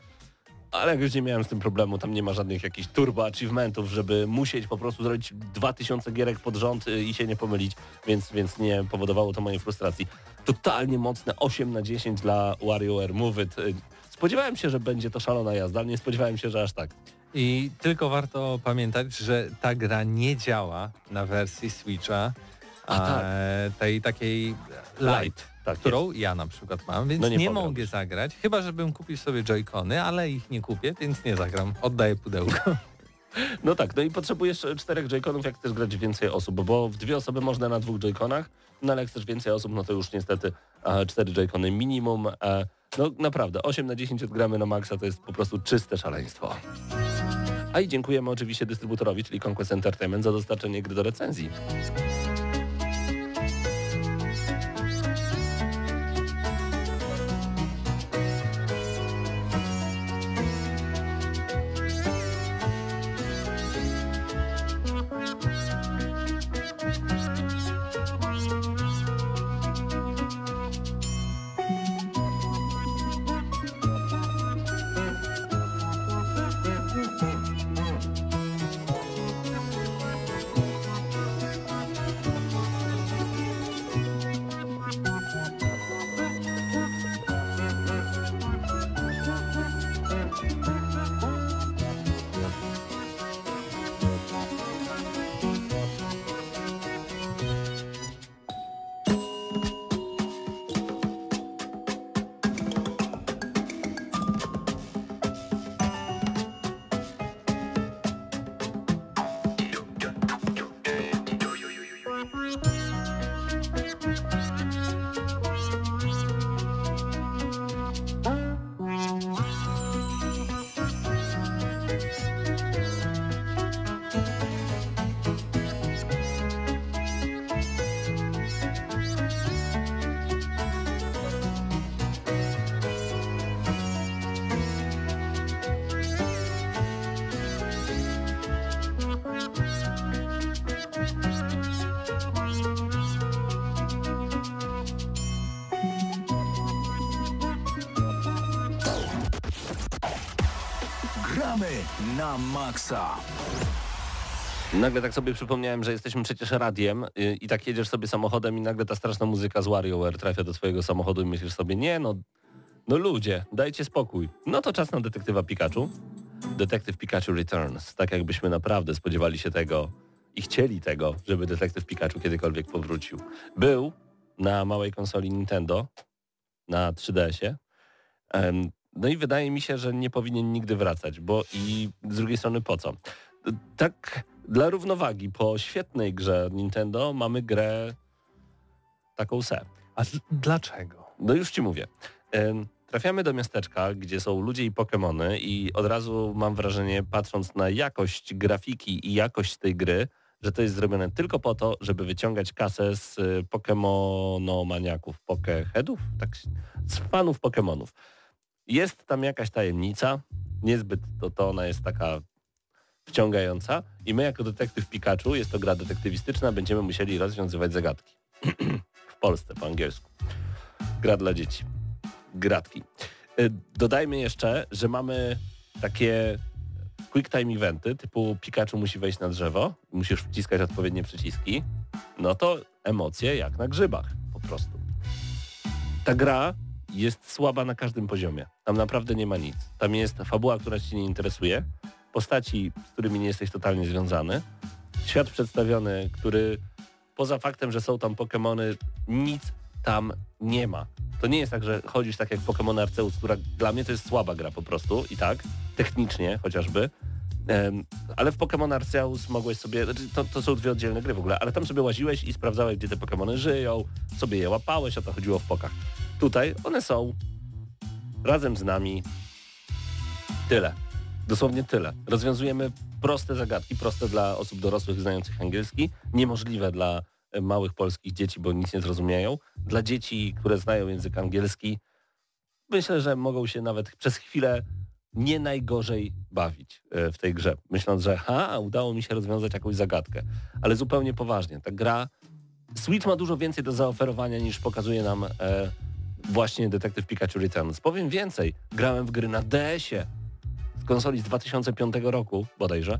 Ale jak już nie miałem z tym problemu, tam nie ma żadnych jakichś turbo achievementów, żeby musieć po prostu zrobić 2000 gierek pod rząd y, i się nie pomylić, więc, więc nie powodowało to mojej frustracji. Totalnie mocne 8 na 10 dla WarioWare Move It. Y, Spodziewałem się, że będzie to szalona jazda, ale nie spodziewałem się, że aż tak. I tylko warto pamiętać, że ta gra nie działa na wersji Switcha, A, tak. tej takiej light, Tak, którą ja na przykład mam, więc No nie nie, mogę zagrać, chyba żebym kupił sobie Joy-Cony, ale ich nie kupię, więc nie zagram. Oddaję pudełko. No tak, no i potrzebujesz e, czterech Joy-Conów, jak chcesz grać więcej osób, bo w dwie osoby można na dwóch Joy-Conach, no ale jak chcesz więcej osób, no to już niestety e, cztery Joy-Cony minimum. E, no naprawdę, 8 na 10 odgramy na maksa to jest po prostu czyste szaleństwo. A i dziękujemy oczywiście dystrybutorowi, czyli Conquest Entertainment za dostarczenie gry do recenzji. Gramy na maksa. Nagle tak sobie przypomniałem, że jesteśmy przecież radiem y, i tak jedziesz sobie samochodem i nagle ta straszna muzyka z WarioWare trafia do twojego samochodu i myślisz sobie, nie no, no ludzie, dajcie spokój. No to czas na detektywa Pikachu. Detektyw Pikachu Returns. Tak jakbyśmy naprawdę spodziewali się tego i chcieli tego, żeby detektyw Pikachu kiedykolwiek powrócił. Był na małej konsoli Nintendo, na 3DS-ie. No i wydaje mi się, że nie powinien nigdy wracać, bo i z drugiej strony po co? Tak dla równowagi, po świetnej grze Nintendo mamy grę taką se. A dlaczego? No już ci mówię. Trafiamy do miasteczka, gdzie są ludzie i Pokemony i od razu mam wrażenie, patrząc na jakość grafiki i jakość tej gry, że to jest zrobione tylko po to, żeby wyciągać kasę z y, Pokemonomaniaków, Pokeheadów, tak, z fanów Pokemonów. Jest tam jakaś tajemnica, niezbyt to, to ona jest taka wciągająca i my jako detektyw Pikachu, jest to gra detektywistyczna, będziemy musieli rozwiązywać zagadki. w Polsce, po angielsku. Gra dla dzieci. Gratki. Y, Dodajmy jeszcze, że mamy takie quick time eventy, typu Pikachu musi wejść na drzewo, musisz wciskać odpowiednie przyciski, no to emocje jak na grzybach po prostu. Ta gra jest słaba na każdym poziomie. Tam naprawdę nie ma nic. Tam jest fabuła, która cię nie interesuje, postaci, z którymi nie jesteś totalnie związany, świat przedstawiony, który poza faktem, że są tam Pokemony, nic tam nie ma. To nie jest tak, że chodzisz tak jak Pokémon Arceus, która dla mnie to jest słaba gra po prostu i tak, technicznie chociażby. Ale w Pokémon Arceus mogłeś sobie, znaczy to, to są dwie oddzielne gry w ogóle, ale tam sobie łaziłeś i sprawdzałeś, gdzie te Pokémony żyją, sobie je łapałeś, o to chodziło w pokach. Tutaj one są razem z nami. Tyle. Dosłownie tyle. Rozwiązujemy proste zagadki, proste dla osób dorosłych znających angielski, niemożliwe dla e, małych polskich dzieci, bo nic nie zrozumieją. Dla dzieci, które znają język angielski, myślę, że mogą się nawet przez chwilę nie najgorzej bawić e, w tej grze, myśląc, że ha, udało mi się rozwiązać jakąś zagadkę. Ale zupełnie poważnie, ta gra Switch ma dużo więcej do zaoferowania niż pokazuje nam e, właśnie Detective Pikachu Returns. Powiem więcej, grałem w gry na DS-ie z konsoli z 2005 roku bodajże,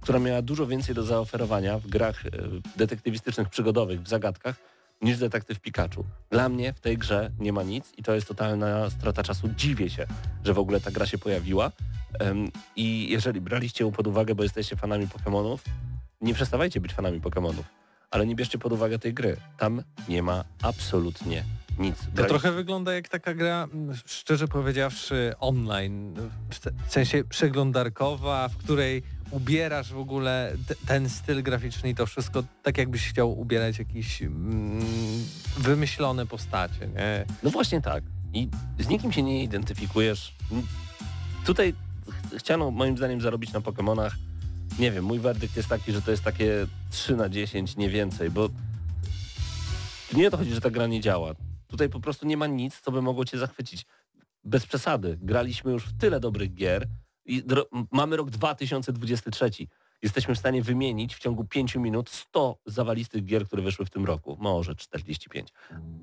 która miała dużo więcej do zaoferowania w grach e, detektywistycznych, przygodowych, w zagadkach niż Detektyw Pikachu. Dla mnie w tej grze nie ma nic i to jest totalna strata czasu. Dziwię się, że w ogóle ta gra się pojawiła i jeżeli braliście ją pod uwagę, bo jesteście fanami Pokémonów, nie przestawajcie być fanami Pokémonów, ale nie bierzcie pod uwagę tej gry. Tam nie ma absolutnie nic. To Grali- trochę wygląda jak taka gra, m, szczerze powiedziawszy, online. W se- w sensie przeglądarkowa, w której ubierasz w ogóle te- ten styl graficzny i to wszystko tak jakbyś chciał ubierać jakieś mm, wymyślone postacie, nie? No właśnie tak. I z nikim się nie identyfikujesz. Tutaj ch- chciano moim zdaniem zarobić na Pokémonach. Nie wiem, mój werdykt jest taki, że to jest takie 3 na 10, nie więcej, bo nie o to chodzi, że ta gra nie działa. Tutaj po prostu nie ma nic, co by mogło cię zachwycić. Bez przesady. Graliśmy już w tyle dobrych gier i mamy rok 2023. Jesteśmy w stanie wymienić w ciągu 5 minut 100 zawalistych gier, które wyszły w tym roku. Może 45.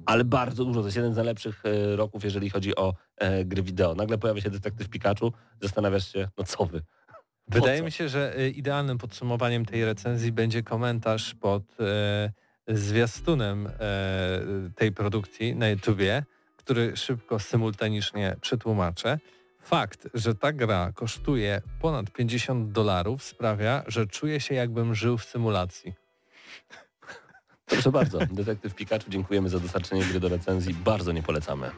Ale bardzo dużo. To jest jeden z najlepszych e, roków, jeżeli chodzi o e, gry wideo. Nagle pojawia się detektyw Pikachu, zastanawiasz się, no co wy? Wydaje mi się, że e, idealnym podsumowaniem tej recenzji będzie komentarz pod e, zwiastunem e, tej produkcji na YouTubie, który szybko, symultanicznie przetłumaczę. Fakt, że ta gra kosztuje ponad 50 dolarów sprawia, że czuję się jakbym żył w symulacji. Proszę bardzo, detektyw Pikachu, dziękujemy za dostarczenie gry do recenzji. Bardzo nie polecamy.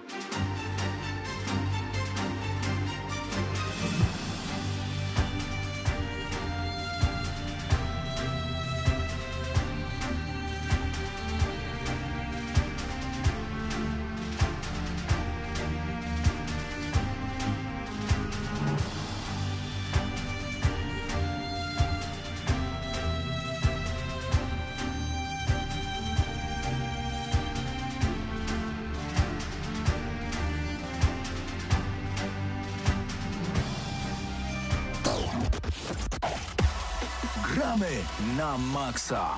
Maksa.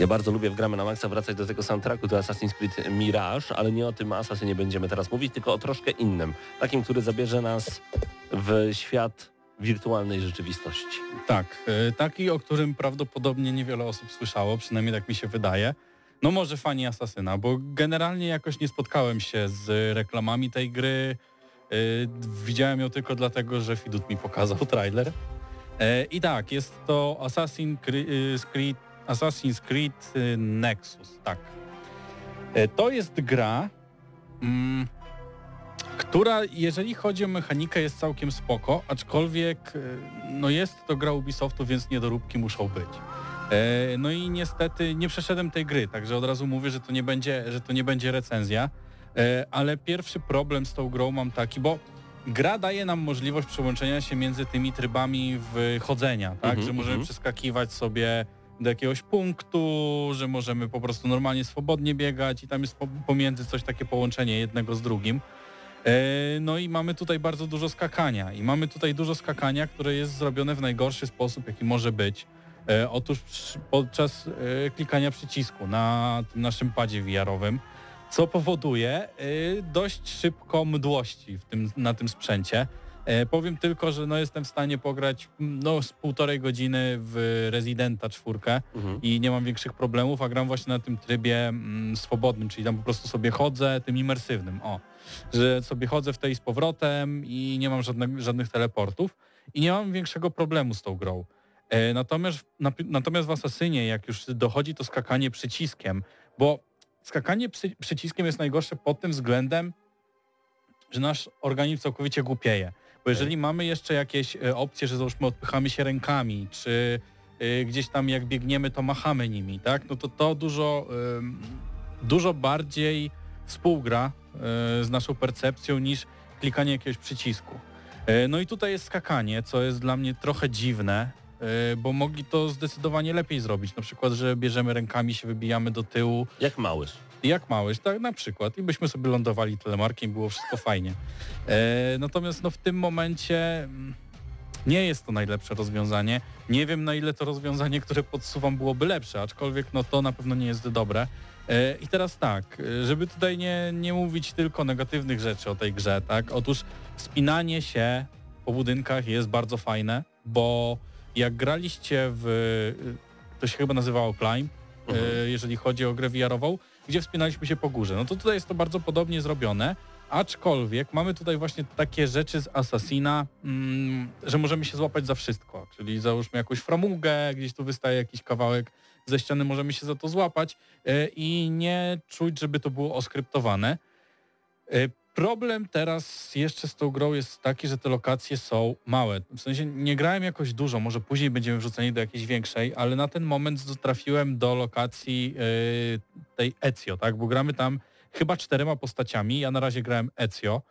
Ja bardzo lubię w Gramy na Maxa wracać do tego soundtracku, do Assassin's Creed Mirage, ale nie o tym Assassinie będziemy teraz mówić, tylko o troszkę innym. Takim, który zabierze nas w świat wirtualnej rzeczywistości. Tak, y, taki, o którym prawdopodobnie niewiele osób słyszało, przynajmniej tak mi się wydaje. No może fani Asasyna, bo generalnie jakoś nie spotkałem się z reklamami tej gry, widziałem ją tylko dlatego, że Fidut mi pokazał trailer. E, I tak, jest to Assassin's Creed, Assassin's Creed y, Nexus, tak. E, to jest gra, mm, która jeżeli chodzi o mechanikę jest całkiem spoko, aczkolwiek y, no jest to gra Ubisoftu, więc niedoróbki muszą być. E, no i niestety nie przeszedłem tej gry, także od razu mówię, że to nie będzie, że to nie będzie recenzja. E, ale pierwszy problem z tą grą mam taki, bo gra daje nam możliwość przełączenia się między tymi trybami wchodzenia, tak? Mm -hmm, że możemy mm -hmm. przeskakiwać sobie do jakiegoś punktu, że możemy po prostu normalnie swobodnie biegać i tam jest pomiędzy coś takie połączenie jednego z drugim. E, no i mamy tutaj bardzo dużo skakania i mamy tutaj dużo skakania, które jest zrobione w najgorszy sposób, jaki może być. E, otóż podczas klikania przycisku na tym naszym padzie VR-owym co powoduje y, dość szybko mdłości w tym, na tym sprzęcie. E, powiem tylko, że no jestem w stanie pograć no, z półtorej godziny w Residenta czwórkę mhm. i nie mam większych problemów, a gram właśnie na tym trybie mm, swobodnym, czyli tam po prostu sobie chodzę, tym imersywnym, o, że sobie chodzę w tej z powrotem i nie mam żadne, żadnych teleportów i nie mam większego problemu z tą grą. E, natomiast, na, natomiast w Asasynie, jak już dochodzi to skakanie przyciskiem, bo skakanie przy, przyciskiem jest najgorsze pod tym względem, że nasz organizm całkowicie głupieje. Bo jeżeli okay. mamy jeszcze jakieś e, opcje, że załóżmy odpychamy się rękami, czy y, gdzieś tam jak biegniemy, to machamy nimi, tak? No to to dużo, dużo bardziej współgra y, z naszą percepcją niż klikanie jakiegoś przycisku. No i tutaj jest skakanie, co jest dla mnie trochę dziwne, E, bo mogli to zdecydowanie lepiej zrobić. Na przykład, że bierzemy rękami, się wybijamy do tyłu. Jak małyż. Jak małyż, tak na przykład. I byśmy sobie lądowali telemarkiem, było wszystko fajnie. E, natomiast no, w tym momencie mm, nie jest to najlepsze rozwiązanie. Nie wiem na ile to rozwiązanie, które podsuwam byłoby lepsze, aczkolwiek no to na pewno nie jest dobre. E, I teraz tak, żeby tutaj nie, nie mówić tylko negatywnych rzeczy o tej grze, tak? Otóż spinanie się po budynkach jest bardzo fajne, bo jak graliście w, to się chyba nazywało Climb, mhm. E, jeżeli chodzi o grę VR-ową, gdzie wspinaliśmy się po górze. No to tutaj jest to bardzo podobnie zrobione, aczkolwiek mamy tutaj właśnie takie rzeczy z Assassina, mm, że możemy się złapać za wszystko, czyli załóżmy jakąś framugę, gdzieś tu wystaje jakiś kawałek ze ściany, możemy się za to złapać e, i nie czuć, żeby to było oskryptowane. Problem teraz jeszcze z tą grą jest taki, że te lokacje są małe. W sensie nie grałem jakoś dużo, może później będziemy wrzuceni do jakiejś większej, ale na ten moment trafiłem do lokacji yy, tej Ezio, tak? Bo gramy tam chyba czterema postaciami. Ja na razie grałem Ezio.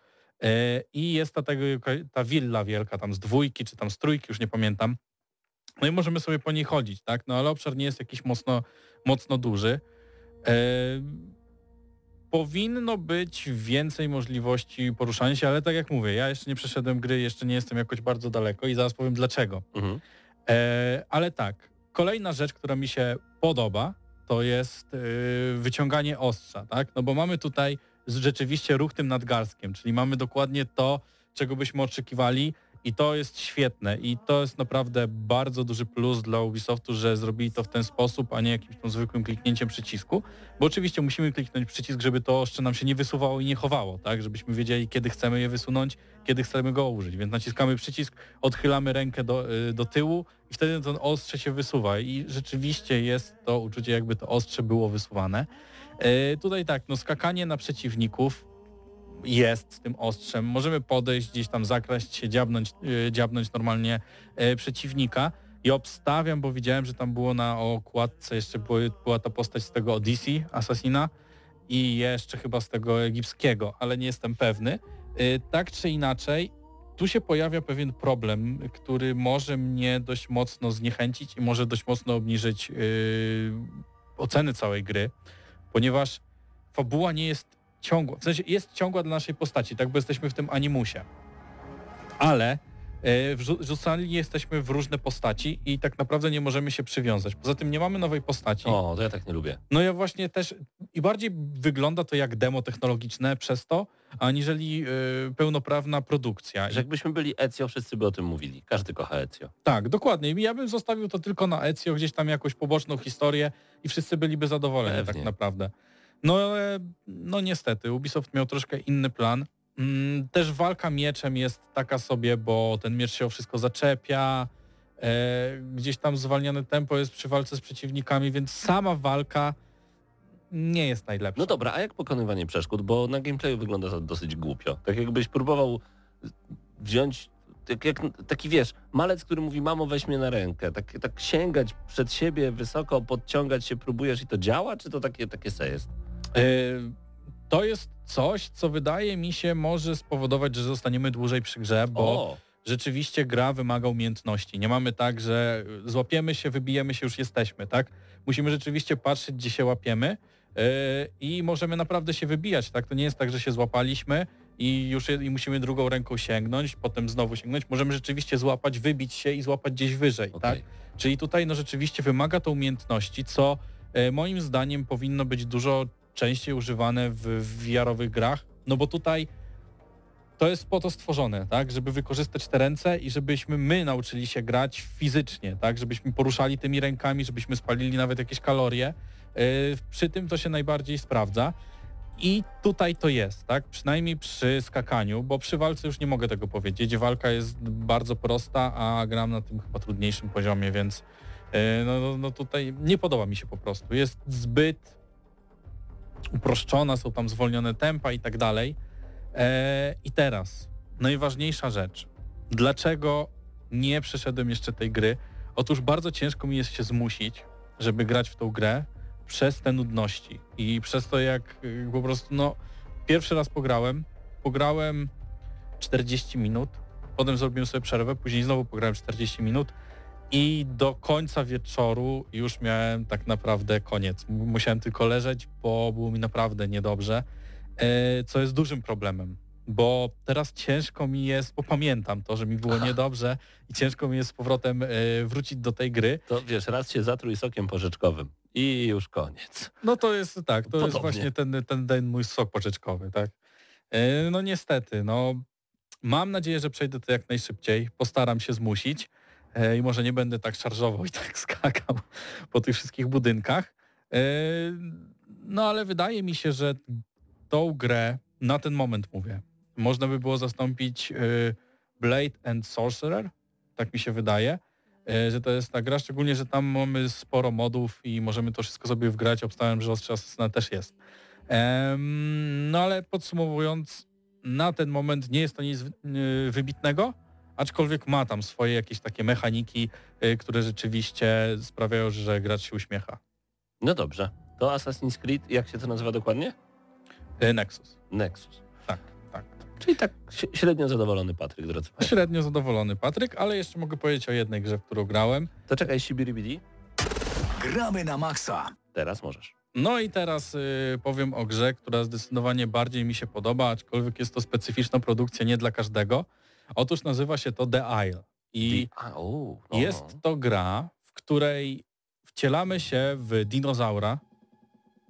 Yy, I jest ta, tego, ta willa wielka tam z dwójki, czy tam z trójki, już nie pamiętam. No i możemy sobie po niej chodzić, tak? No ale obszar nie jest jakiś mocno, mocno duży. Yy, powinno być więcej możliwości poruszania się, ale tak jak mówię, ja jeszcze nie przeszedłem gry, jeszcze nie jestem jakoś bardzo daleko i zaraz powiem dlaczego. Mhm. E, ale tak, kolejna rzecz, która mi się podoba, to jest e, wyciąganie ostrza, tak? No bo mamy tutaj rzeczywiście ruch tym nadgarstkiem, czyli mamy dokładnie to, czego byśmy oczekiwali i to jest świetne i to jest naprawdę bardzo duży plus dla Ubisoftu, że zrobili to w ten sposób, a nie jakimś tam zwykłym kliknięciem przycisku. Bo oczywiście musimy kliknąć przycisk, żeby to ostrze nam się nie wysuwało i nie chowało, tak? Żebyśmy wiedzieli, kiedy chcemy je wysunąć, kiedy chcemy go użyć. Więc naciskamy przycisk, odchylamy rękę do, y, do tyłu i wtedy to ostrze się wysuwa. I rzeczywiście jest to uczucie, jakby to ostrze było wysuwane. Yy, tutaj tak, no skakanie na przeciwników jest z tym ostrzem. Możemy podejść, gdzieś tam zakraść się, dziabnąć, yy, dziabnąć normalnie yy, przeciwnika. I obstawiam, bo widziałem, że tam było na okładce jeszcze były, była ta postać z tego Odyssey, Assassina i jeszcze chyba z tego egipskiego, ale nie jestem pewny. Yy, tak czy inaczej, tu się pojawia pewien problem, który może mnie dość mocno zniechęcić i może dość mocno obniżyć yy, oceny całej gry, ponieważ fabuła nie jest ciągła, w sensie jest ciągła dla naszej postaci, tak, bo jesteśmy w tym animusie. Ale e, wrzucali jesteśmy w różne postaci i tak naprawdę nie możemy się przywiązać. Poza tym nie mamy nowej postaci. O, to ja tak nie lubię. No ja właśnie też i bardziej wygląda to jak demo technologiczne przez to, aniżeli y, pełnoprawna produkcja. Że jakbyśmy byli Ezio, wszyscy by o tym mówili. Każdy kocha Ezio. Tak, dokładnie. Ja bym zostawił to tylko na Ezio, gdzieś tam jakąś poboczną historię i wszyscy byliby zadowoleni Pewnie. tak naprawdę. No, no niestety, Ubisoft miał troszkę inny plan. Mm, też walka mieczem jest taka sobie, bo ten miecz się o wszystko zaczepia, e, gdzieś tam zwalniane tempo jest przy walce z przeciwnikami, więc sama walka nie jest najlepsza. No dobra, a jak pokonywanie przeszkód? Bo na gameplayu wygląda to dosyć głupio. Tak jakbyś próbował wziąć tak jak, taki wiesz, malec, który mówi mamo weź mnie na rękę, tak, tak sięgać przed siebie wysoko, podciągać się próbujesz i to działa, czy to takie, takie se jest? E, to jest coś, co wydaje mi się może spowodować, że zostaniemy dłużej przy grze, bo o. rzeczywiście gra wymaga umiejętności. Nie mamy tak, że złapiemy się, wybijemy się, już jesteśmy, tak? Musimy rzeczywiście patrzeć, gdzie się łapiemy yy, i możemy naprawdę się wybijać, tak? To nie jest tak, że się złapaliśmy i już i musimy drugą ręką sięgnąć, potem znowu sięgnąć. Możemy rzeczywiście złapać, wybić się i złapać gdzieś wyżej, okay. tak? Czyli tutaj no rzeczywiście wymaga to umiejętności, co yy, moim zdaniem powinno być dużo częściej używane w, w VR-owych grach, no bo tutaj to jest po to stworzone, tak, żeby wykorzystać te ręce i żebyśmy my nauczyli się grać fizycznie, tak, żebyśmy poruszali tymi rękami, żebyśmy spalili nawet jakieś kalorie. Yy, przy tym to się najbardziej sprawdza. I tutaj to jest, tak? Przynajmniej przy skakaniu, bo przy walce już nie mogę tego powiedzieć. Walka jest bardzo prosta, a gram na tym chyba trudniejszym poziomie, więc yy, no, no tutaj nie podoba mi się po prostu. Jest zbyt uproszczona, są tam zwolnione tempa i tak dalej. E, I teraz najważniejsza rzecz. Dlaczego nie przeszedłem jeszcze tej gry? Otóż bardzo ciężko mi jest się zmusić, żeby grać w tą grę przez te nudności i przez to jak y, po prostu no pierwszy raz pograłem, pograłem 40 minut, potem zrobiłem sobie przerwę, później znowu pograłem 40 minut i do końca wieczoru już miałem tak naprawdę koniec. Musiałem tylko leżeć, bo było mi naprawdę niedobrze, e, co jest dużym problemem. Bo teraz ciężko mi jest, bo pamiętam to, że mi było niedobrze i ciężko mi jest z powrotem e, wrócić do tej gry. To wiesz, raz się zatruj sokiem porzeczkowym i już koniec. No to jest tak, to Podobnie. jest właśnie ten, ten, ten mój sok porzeczkowy, tak. E, no niestety, no mam nadzieję, że przejdę to jak najszybciej, postaram się zmusić. E, i może nie będę tak szarżował i tak skakał po tych wszystkich budynkach. E, no ale wydaje mi się, że tą grę, na ten moment mówię, można by było zastąpić e, Blade and Sorcerer, tak mi się wydaje, że to jest ta gra, szczególnie, że tam mamy sporo modów i możemy to wszystko sobie wgrać. Obstałem, że Ostrze Asesyna też jest. No ale podsumowując, na ten moment nie jest to nic wybitnego, aczkolwiek ma tam swoje jakieś takie mechaniki, y, które rzeczywiście sprawiają, że gracz się uśmiecha. No dobrze. To Assassin's Creed, jak się to nazywa dokładnie? Y, Nexus. Nexus. Tak, tak. Czyli tak średnio zadowolony Patryk, drodzy Państwo. Średnio zadowolony Patryk, ale jeszcze mogę powiedzieć o jednej grze, w którą grałem. To czekaj, Sibiribidi. Gramy na maksa. Teraz możesz. No i teraz y, powiem o grze, która zdecydowanie bardziej mi się podoba, aczkolwiek jest to specyficzna produkcja nie dla każdego. Otóż nazywa się to The Isle. I u, no, jest to gra, w której wcielamy się w dinozaura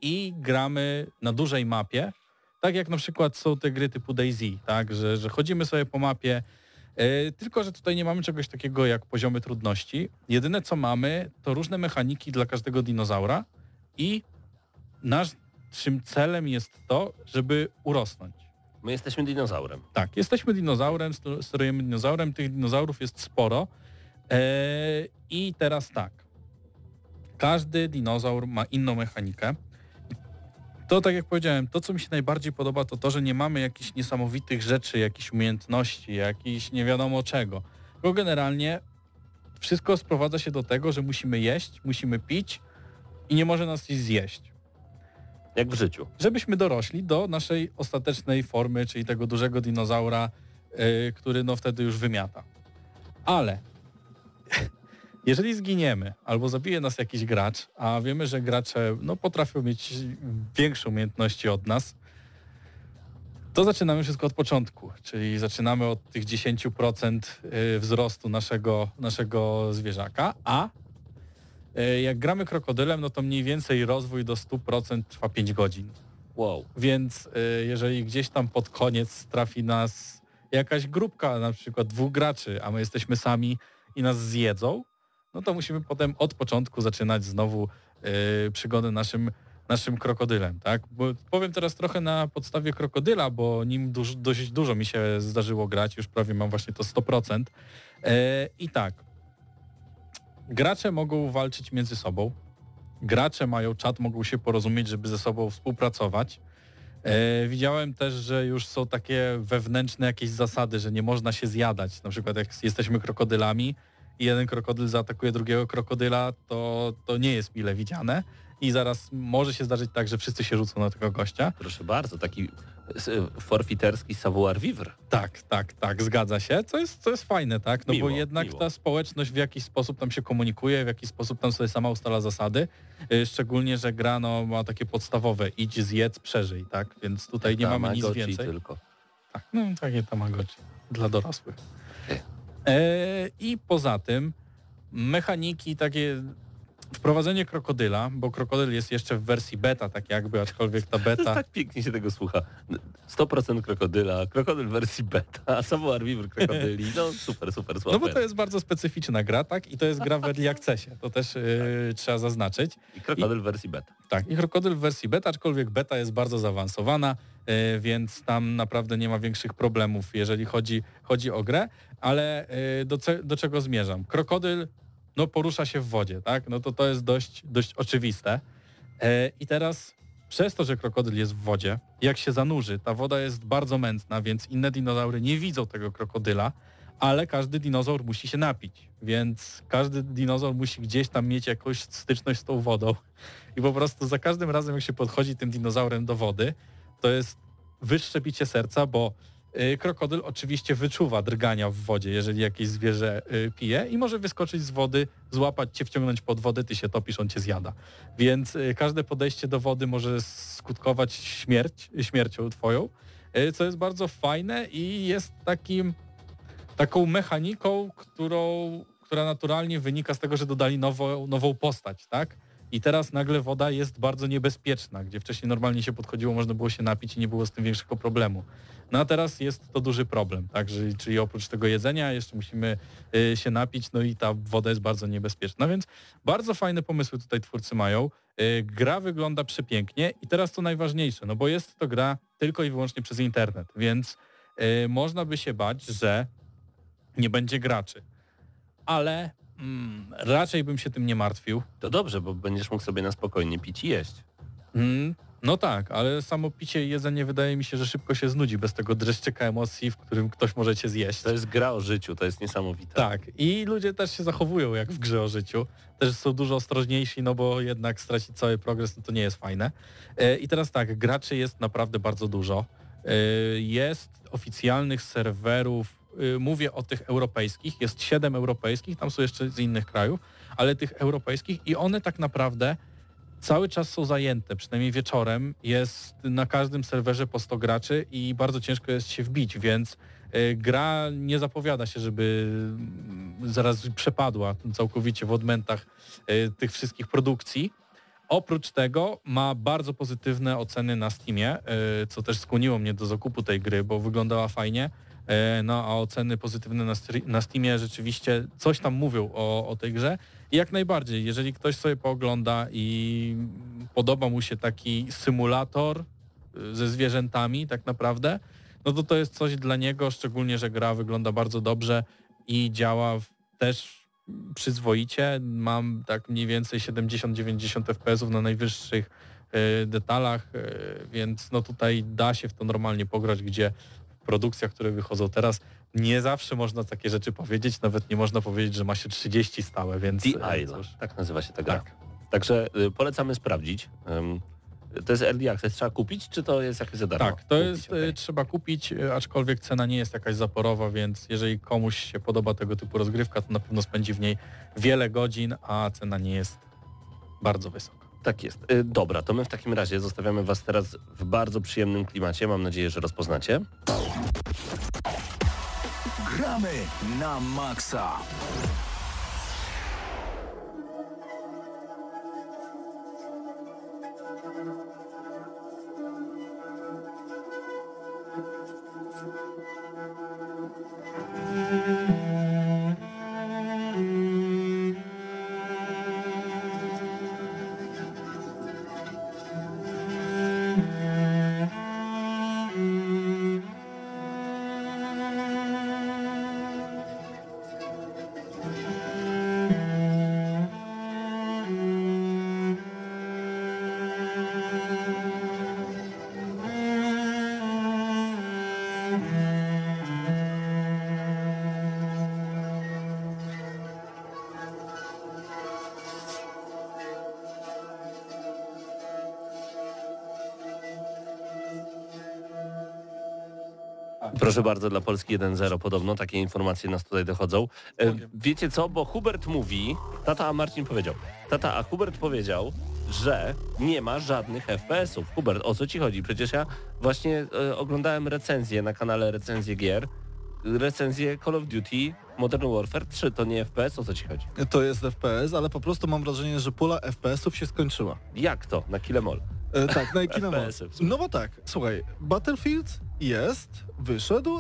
i gramy na dużej mapie, tak jak na przykład są te gry typu DayZ, tak, że, że chodzimy sobie po mapie, yy, tylko że tutaj nie mamy czegoś takiego jak poziomy trudności. Jedyne co mamy to różne mechaniki dla każdego dinozaura i naszym celem jest to, żeby urosnąć. My jesteśmy dinozaurem. Tak, jesteśmy dinozaurem, ster- sterujemy dinozaurem, tych dinozaurów jest sporo. Eee, I teraz tak. Każdy dinozaur ma inną mechanikę. To tak jak powiedziałem, to co mi się najbardziej podoba to to, że nie mamy jakichś niesamowitych rzeczy, jakichś umiejętności, jakichś nie wiadomo czego. Bo generalnie wszystko sprowadza się do tego, że musimy jeść, musimy pić i nie może nas coś zjeść Jak w życiu. żebyśmy dorośli do naszej ostatecznej formy, czyli tego dużego dinozaura, yy, który no wtedy już wymiata. Ale jeżeli zginiemy albo zabije nas jakiś gracz, a wiemy, że gracze no, potrafią mieć większe umiejętności od nas, to zaczynamy wszystko od początku, czyli zaczynamy od tych 10% y, wzrostu naszego, naszego zwierzaka, a jak gramy krokodylem, no to mniej więcej rozwój do 100% trwa 5 godzin. Wow. Więc y, jeżeli gdzieś tam pod koniec trafi nas jakaś grupka, na przykład dwóch graczy, a my jesteśmy sami i nas zjedzą, no to musimy potem od początku zaczynać znowu y, przygodę naszym, naszym krokodylem, tak? Bo powiem teraz trochę na podstawie krokodyla, bo nim duż, dość dużo mi się zdarzyło grać, już prawie mam właśnie to 100%. E, I tak, gracze mogą walczyć między sobą, gracze mają czat, mogą się porozumieć, żeby ze sobą współpracować. E, widziałem też, że już są takie wewnętrzne jakieś zasady, że nie można się zjadać. Na przykład jak jesteśmy krokodylami i jeden krokodyl zaatakuje drugiego krokodyla, to, to nie jest mile widziane. I zaraz może się zdarzyć tak, że wszyscy się rzucą na tego gościa. Proszę bardzo, taki s- forfiterski savoir vivre. Tak, tak, tak, zgadza się, co jest, co jest fajne, tak? No Miło, bo jednak miło. ta społeczność w jakiś sposób tam się komunikuje, w jakiś sposób tam sobie sama ustala zasady, Y, szczególnie, że gra no, ma takie podstawowe idź, zjedz, przeżyj, tak? Więc tutaj nie mamy nic więcej. tylko. Tak, no takie tamagotchi dla dorosłych. Ty. E, I poza tym mechaniki takie wprowadzenie krokodyla, bo krokodyl jest jeszcze w wersji beta, tak jakby, aczkolwiek ta beta... Tak pięknie się tego słucha. 100% krokodyla, krokodyl w wersji beta, savoir vivre krokodyli. No super, super, No super. bo to jest bardzo specyficzna gra, tak? I to jest gra w early accessie, to też yy, trzeba zaznaczyć. I krokodyl w wersji beta. Tak, i krokodyl w wersji beta, aczkolwiek beta jest bardzo zaawansowana, yy, więc tam naprawdę nie ma większych problemów, jeżeli chodzi, chodzi o grę, ale yy, do, do czego zmierzam? Krokodyl no, porusza się w wodzie, tak? No to to jest dość, dość oczywiste. Yy, I teraz przez to, że krokodyl jest w wodzie, jak się zanurzy, ta woda jest bardzo mętna, więc inne dinozaury nie widzą tego krokodyla, ale każdy dinozaur musi się napić, więc każdy dinozaur musi gdzieś tam mieć jakąś styczność z tą wodą i po prostu za każdym razem jak się podchodzi tym dinozaurem do wody, to jest wyższe bicie serca, bo krokodyl oczywiście wyczuwa drgania w wodzie, jeżeli jakieś zwierzę y, pije i może wyskoczyć z wody, złapać cię, wciągnąć pod wodę, ty się topisz, on cię zjada. Więc y, każde podejście do wody może skutkować śmierć, śmiercią twoją, y, co jest bardzo fajne i jest takim taką mechaniką, którą, która naturalnie wynika z tego, że dodali nową, nową postać, tak? I teraz nagle woda jest bardzo niebezpieczna, gdzie wcześniej normalnie się podchodziło, można było się napić i nie było z tym większego problemu. No a teraz jest to duży problem, tak? Czyli, oprócz tego jedzenia jeszcze musimy y, się napić, no i ta woda jest bardzo niebezpieczna, więc bardzo fajne pomysły tutaj twórcy mają. Y, gra wygląda przepięknie i teraz to najważniejsze, no bo jest to gra tylko i wyłącznie przez internet, więc y, można by się bać, że nie będzie graczy. Ale mm, raczej bym się tym nie martwił. To dobrze, bo będziesz mógł sobie na spokojnie pić i jeść. Mm, No tak, ale samo picie i jedzenie wydaje mi się, że szybko się znudzi bez tego dreszczyka emocji, w którym ktoś może cię zjeść. To jest gra o życiu, to jest niesamowite. Tak, i ludzie też się zachowują jak w grze o życiu. Też są dużo ostrożniejsi, no bo jednak stracić cały progres no to nie jest fajne. E, I teraz tak, graczy jest naprawdę bardzo dużo. E, Jest oficjalnych serwerów, mówię o tych europejskich, jest siedem europejskich, tam są jeszcze z innych krajów, ale tych europejskich i one tak naprawdę cały czas są zajęte, przynajmniej wieczorem jest na każdym serwerze po 100 graczy i bardzo ciężko jest się wbić, więc y, gra nie zapowiada się, żeby mm, zaraz przepadła całkowicie w odmętach y, tych wszystkich produkcji. Oprócz tego ma bardzo pozytywne oceny na Steamie, y, co też skłoniło mnie do zakupu tej gry, bo wyglądała fajnie. Y, No a oceny pozytywne na, na Steamie rzeczywiście coś tam mówią o, o tej grze. I jak najbardziej, jeżeli ktoś sobie poogląda i podoba mu się taki symulator y, ze zwierzętami tak naprawdę, no to to jest coś dla niego, szczególnie, że gra wygląda bardzo dobrze i działa też przyzwoicie. Mam tak mniej więcej 70-90 FPS-ów na najwyższych y, detalach, y, więc no tutaj da się w to normalnie pograć, gdzie produkcjach, które wychodzą teraz, nie zawsze można takie rzeczy powiedzieć, nawet nie można powiedzieć, że ma się 30 stałe, więc... The e, Isle, tak nazywa się ta gra. Tak. Także y, polecamy sprawdzić. To jest early access, trzeba kupić, czy to jest jakieś za darmo? Tak, to Kupić, jest, okej. y, trzeba kupić, aczkolwiek cena nie jest jakaś zaporowa, więc jeżeli komuś się podoba tego typu rozgrywka, to na pewno spędzi w niej wiele godzin, a cena nie jest bardzo wysoka. Tak jest. Y, Dobra, to my w takim razie zostawiamy Was teraz w bardzo przyjemnym klimacie. Mam nadzieję, że rozpoznacie. Gramy na maksa. Proszę bardzo, dla Polski 1-0 podobno, takie informacje nas tutaj dochodzą. E, wiecie co, bo Hubert mówi, tata a Marcin powiedział, tata a Hubert powiedział, że nie ma żadnych FPS-ów. Hubert, o co ci chodzi? Przecież ja właśnie e, oglądałem recenzję na kanale Recenzje Gier, recenzję Call of Duty Modern Warfare 3, to nie FPS, o co ci chodzi? To jest FPS, ale po prostu mam wrażenie, że pula FPS-ów się skończyła. Jak to? Na Kilemol. E, tak, na sumie. No bo tak, słuchaj, Battlefield jest, wyszedł,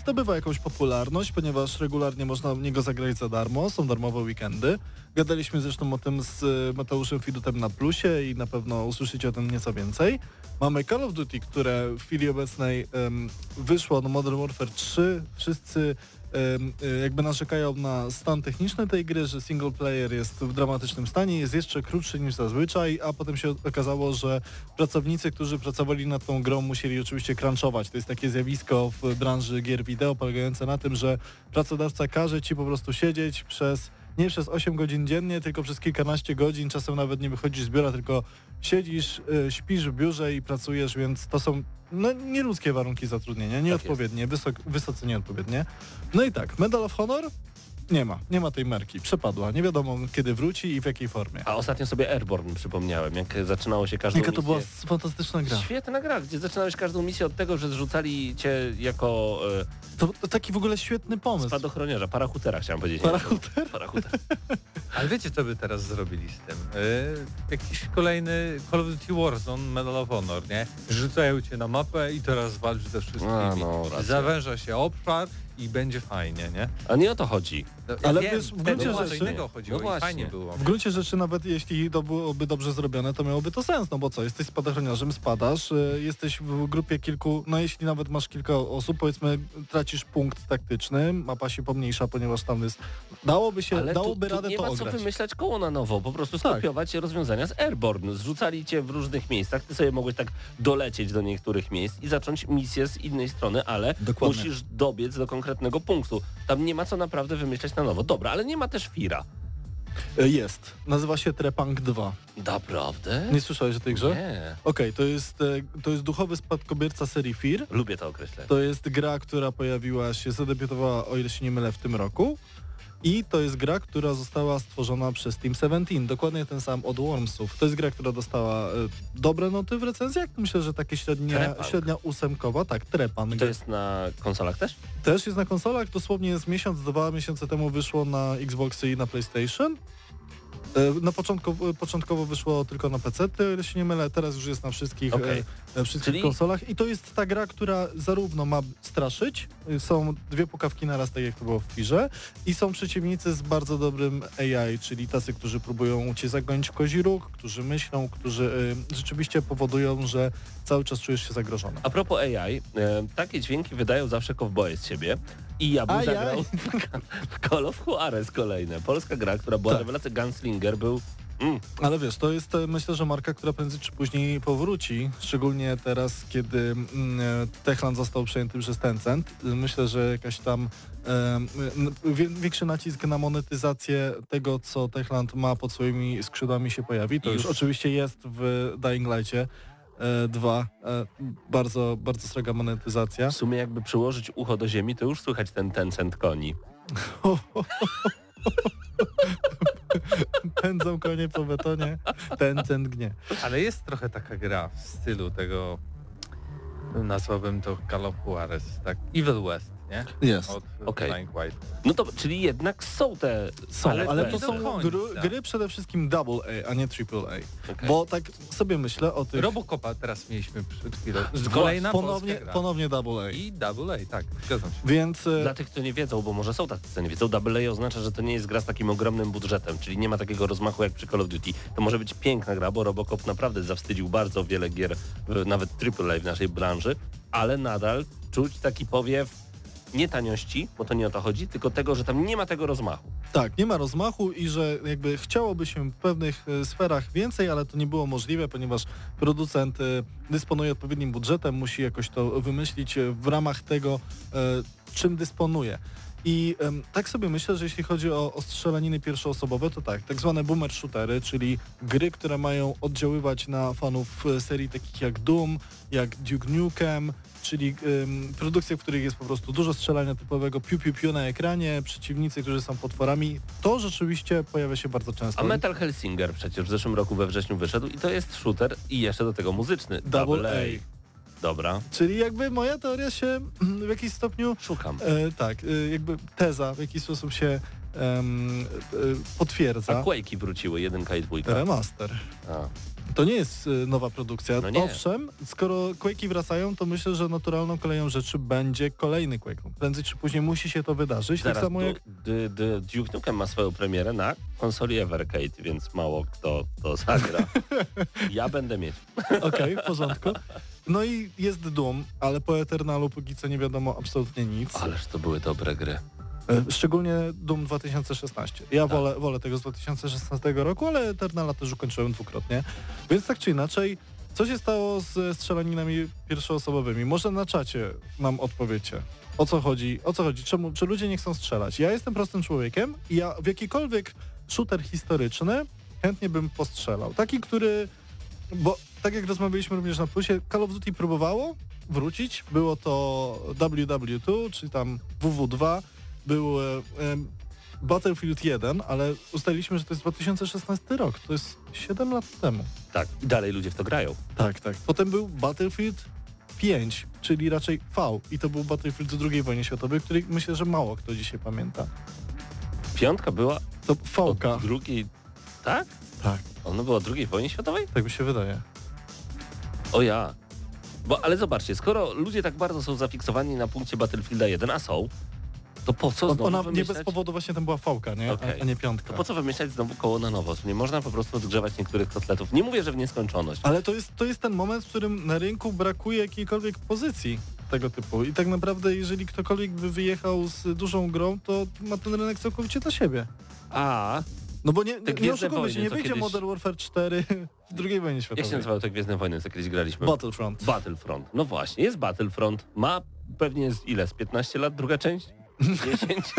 zdobywa jakąś popularność, ponieważ regularnie można w niego zagrać za darmo, są darmowe weekendy. Gadaliśmy zresztą o tym z e, Mateuszem Fidutem na Plusie i na pewno usłyszycie o tym nieco więcej. Mamy Call of Duty, które w chwili obecnej em, wyszło, no Modern Warfare 3, wszyscy jakby narzekają na stan techniczny tej gry, że single player jest w dramatycznym stanie, jest jeszcze krótszy niż zazwyczaj, a potem się okazało, że pracownicy, którzy pracowali nad tą grą musieli oczywiście crunchować. To jest takie zjawisko w branży gier wideo polegające na tym, że pracodawca każe ci po prostu siedzieć przez nie przez 8 godzin dziennie, tylko przez kilkanaście godzin, czasem nawet nie wychodzisz z biura, tylko siedzisz, y, śpisz w biurze i pracujesz, więc to są no, nieludzkie warunki zatrudnienia, nieodpowiednie, wysok, wysoce nieodpowiednie. No i tak, Medal of Honor nie ma, nie ma tej marki, przepadła, nie wiadomo kiedy wróci i w jakiej formie. A ostatnio sobie Airborne przypomniałem, jak zaczynało się każdą Jaka to była misję. fantastyczna gra. Świetna gra, gdzie zaczynałeś każdą misję od tego, że zrzucali cię jako To, to taki w ogóle świetny e, pomysł. spadochroniarza, parahutera chciałem powiedzieć. Parachuter? Parahuter. Ale wiecie, co by teraz zrobili z tym? Yy, jakiś kolejny Call of Duty Warzone Medal of Honor, nie? Rzucają cię na mapę i teraz walcz ze wszystkimi. A, no. Zawęża się obszar i będzie fajnie, nie? A nie o to chodzi. No, Ale wiem, wiesz, w gruncie rzeczy- innego chodziło No właśnie. fajnie było. W gruncie rzeczy nawet jeśli to byłoby dobrze zrobione, to miałoby to sens, no bo co, jesteś spadochroniarzem, spadasz, y, jesteś w grupie kilku, no jeśli nawet masz kilka osób, powiedzmy tracisz punkt taktyczny, mapa się pomniejsza, ponieważ tam jest, dałoby się, Ale dałoby tu, tu radę nie to ma co wymyślać koło na nowo, po prostu Tak. skopiować rozwiązania z Airborne. Zrzucali cię w różnych miejscach, ty sobie mogłeś tak dolecieć do niektórych miejsc i zacząć misję z innej strony, ale Dokładnie. musisz dobiec do konkretnego punktu. Tam nie ma co naprawdę wymyślać na nowo. Dobra, ale nie ma też Fira. Y, Jest, nazywa się Trepang 2. Naprawdę? Nie słyszałeś o tej grze? Nie. Okej, to, jest, e, to jest duchowy spadkobierca serii Fear. Lubię to określenie. To jest gra, która pojawiła się, zadebiutowała, o ile się nie mylę, w tym roku. I to jest gra, która została stworzona przez Team 17, dokładnie ten sam od Wormsów. To jest gra, która dostała e, dobre noty w recenzjach, myślę, że takie średnia, średnia ósemkowa, tak, Trepan. To jest na konsolach też? Też jest na konsolach, dosłownie z miesiąc, dwa miesiące temu wyszło na Xboxy i na PlayStation. E, Na początku, początkowo wyszło tylko na PC, się nie mylę, teraz już jest na wszystkich, Okej. e, e, wszystkich Czyli- konsolach i to jest ta gra, która zarówno ma straszyć, są dwie pukawki naraz, tak jak to było w Firze i są przeciwnicy z bardzo dobrym AI, czyli tacy, którzy próbują cię zagonić w kozi róg, którzy myślą, którzy rzeczywiście powodują, że cały czas czujesz się zagrożony. A propos AI, e, takie dźwięki wydają zawsze kowboje z ciebie I ja bym zagrał w Call of Juarez kolejne. Polska gra, która była tak. rewelacja Gunslinger, był Mm. Ale wiesz, to jest e, myślę, że marka, która prędzej czy później powróci, szczególnie teraz, kiedy mm, e, Techland został przejęty przez Tencent. Myślę, że jakaś tam um, większy nacisk na monetyzację tego, co Techland ma pod swoimi skrzydłami się pojawi. To już, już oczywiście jest w Dying Lightie. E, 2. E, bardzo, bardzo sroga monetyzacja. W sumie jakby przyłożyć ucho do ziemi, to już słychać ten tencent koni. Pędzą konie po betonie, ten cent gnie. Ale jest trochę taka gra w stylu tego, nazwałbym to Galopuares, tak? Evil West nie? Jest. Od Okej. Dying. No to, czyli jednak są te... Są, ale, ale to są gry, gry przede wszystkim double A, a nie triple A. Okej. Bo tak sobie myślę o tych... Robocopa teraz mieliśmy przed chwilą. Kolejna ponownie, polska gra. ponownie double A. I Double A, tak, zgadzam się. Więc e, Dla tych, co nie wiedzą, bo może są tacy, co nie wiedzą, AA oznacza, że to nie jest gra z takim ogromnym budżetem, czyli nie ma takiego rozmachu jak przy Call of Duty. To może być piękna gra, bo Robocop naprawdę zawstydził bardzo wiele gier, w- nawet AAA w naszej branży, ale nadal czuć taki powiew nie taniości, bo to nie o to chodzi, tylko tego, że tam nie ma tego rozmachu. tak, nie ma rozmachu i że jakby chciałoby się w pewnych e, sferach więcej, ale to nie było możliwe, ponieważ producent e, dysponuje odpowiednim budżetem, musi jakoś to wymyślić e, w ramach tego, czym dysponuje. I em, tak sobie myślę, że jeśli chodzi o, o strzelaniny pierwszoosobowe, to tak, tak zwane boomer shootery, czyli gry, które mają oddziaływać na fanów e, serii takich jak Doom, jak Duke Nukem, czyli em, produkcje, w których jest po prostu dużo strzelania typowego piu piu piu na ekranie, przeciwnicy, którzy są potworami, to rzeczywiście pojawia się bardzo często. A Metal Hellsinger przecież w zeszłym roku we wrześniu wyszedł i to jest shooter i jeszcze do tego muzyczny. Double A. Dobra, Czyli jakby moja teoria się w jakiś stopniu szukam. E, tak, e, jakby teza w jakiś sposób się em, e, potwierdza. A Quake'i wróciły, jedynka i dwójka. Remaster. A. To nie jest e, nowa produkcja. No nie. Owszem, skoro Quake'i wracają, to myślę, że naturalną koleją rzeczy będzie kolejny Quake. Prędzej czy później musi się to wydarzyć. Zaraz, tak samo jak... d- d- Duke Nukem ma swoją premierę na konsoli Evercade, więc mało kto to zagra. Ja będę mieć. Okej, w porządku. No i jest Doom, ale po Eternalu póki co nie wiadomo absolutnie nic. Ależ to były dobre gry. E, Szczególnie Doom 2016. Ja Tak. wolę, wolę tego z 2016 roku, ale Eternala też ukończyłem dwukrotnie. Więc tak czy inaczej, co się stało z strzelaninami pierwszoosobowymi? Może na czacie nam odpowiecie. O co chodzi? O co chodzi? Czemu, czy ludzie nie chcą strzelać? Ja jestem prostym człowiekiem i ja w jakikolwiek shooter historyczny chętnie bym postrzelał. Taki, który... Bo tak jak rozmawialiśmy również na plusie, Call of Duty próbowało wrócić. Było to WW2, czy tam WW2, był e, Battlefield 1, ale ustaliliśmy, że to jest 2016 rok. To jest 7 lat temu. Tak, i dalej ludzie w to grają. Tak, tak. Potem był Battlefield 5, czyli raczej V. I to był Battlefield II wojny światowej, który myślę, że mało kto dzisiaj pamięta. Piątka była To VK. drugiej... Tak? Tak, Ono było od drugiej wojny światowej? tak mi się wydaje. O ja. Bo, ale zobaczcie, skoro ludzie tak bardzo są zafiksowani na punkcie Battlefielda 1, a są, To po co znowu Ona nie wymyślać? bez powodu właśnie tam była fałka, nie? Okej. A, nie piątka. To po co wymyślać znowu koło na nowo? Nie można po prostu odgrzewać niektórych kotletów. Nie mówię, że w nieskończoność. Ale to jest, to jest ten moment, w którym na rynku brakuje jakiejkolwiek pozycji tego typu. I tak naprawdę, jeżeli ktokolwiek by wyjechał z dużą grą, to ma ten rynek całkowicie dla siebie. A, No bo nie, nie Gwiezdne oszukujmy się, nie wyjdzie kiedyś- Modern Warfare 4 w II wojnie jak światowej. się nazywały te Gwiezdne Wojny, co kiedyś graliśmy? Battlefront. Battlefront. No właśnie, jest Battlefront. Ma pewnie z ile? Z 15 lat druga część? 10?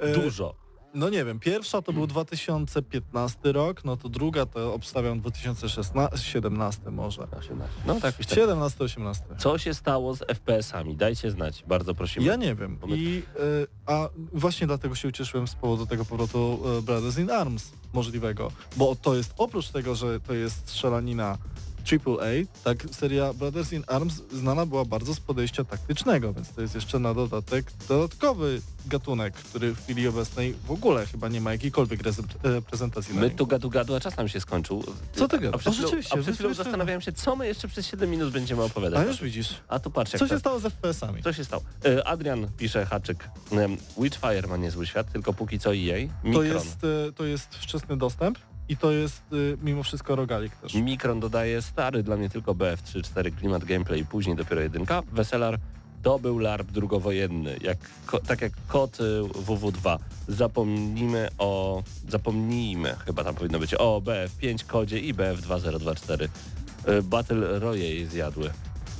E, Dużo. No nie wiem, pierwsza to był 2015 rok, no to druga to obstawiam 2017 może. 18. No tak, już tak. 17-18. Co się stało z FPS-ami? Dajcie znać, bardzo prosimy. Ja nie wiem. I, y, a właśnie dlatego się ucieszyłem z powodu tego powrotu y, Brothers in Arms możliwego. Bo to jest oprócz tego, że to jest strzelanina AAA, tak seria Brothers in Arms znana była bardzo z podejścia taktycznego, więc to jest jeszcze na dodatek dodatkowy gatunek, który w chwili obecnej w ogóle chyba nie ma jakiejkolwiek e, prezentacji My tu gadu gadu, a czas nam się skończył. Co ty A gadasz? rzeczywiście, a przed chwilą zastanawiałem się, co my jeszcze przez 7 minut będziemy opowiadać. A już widzisz. A tu patrz, jak Co się stało z FPS-ami? Co się stało? Adrian pisze haczyk. Witchfire ma niezły świat, tylko póki co EA. Mikron. To jest, e, to jest wczesny dostęp i to jest e, mimo wszystko rogalik też. Mikron dodaje stary dla mnie tylko BF3-4 klimat gameplay, później dopiero jedynka. Weselar to był LARP drugowojenny, jak, ko, tak jak kod y, WW2. Zapomnijmy o, zapomnijmy, chyba tam powinno być, o BF5 kodzie i BF2024. Y, Battle Royale zjadły.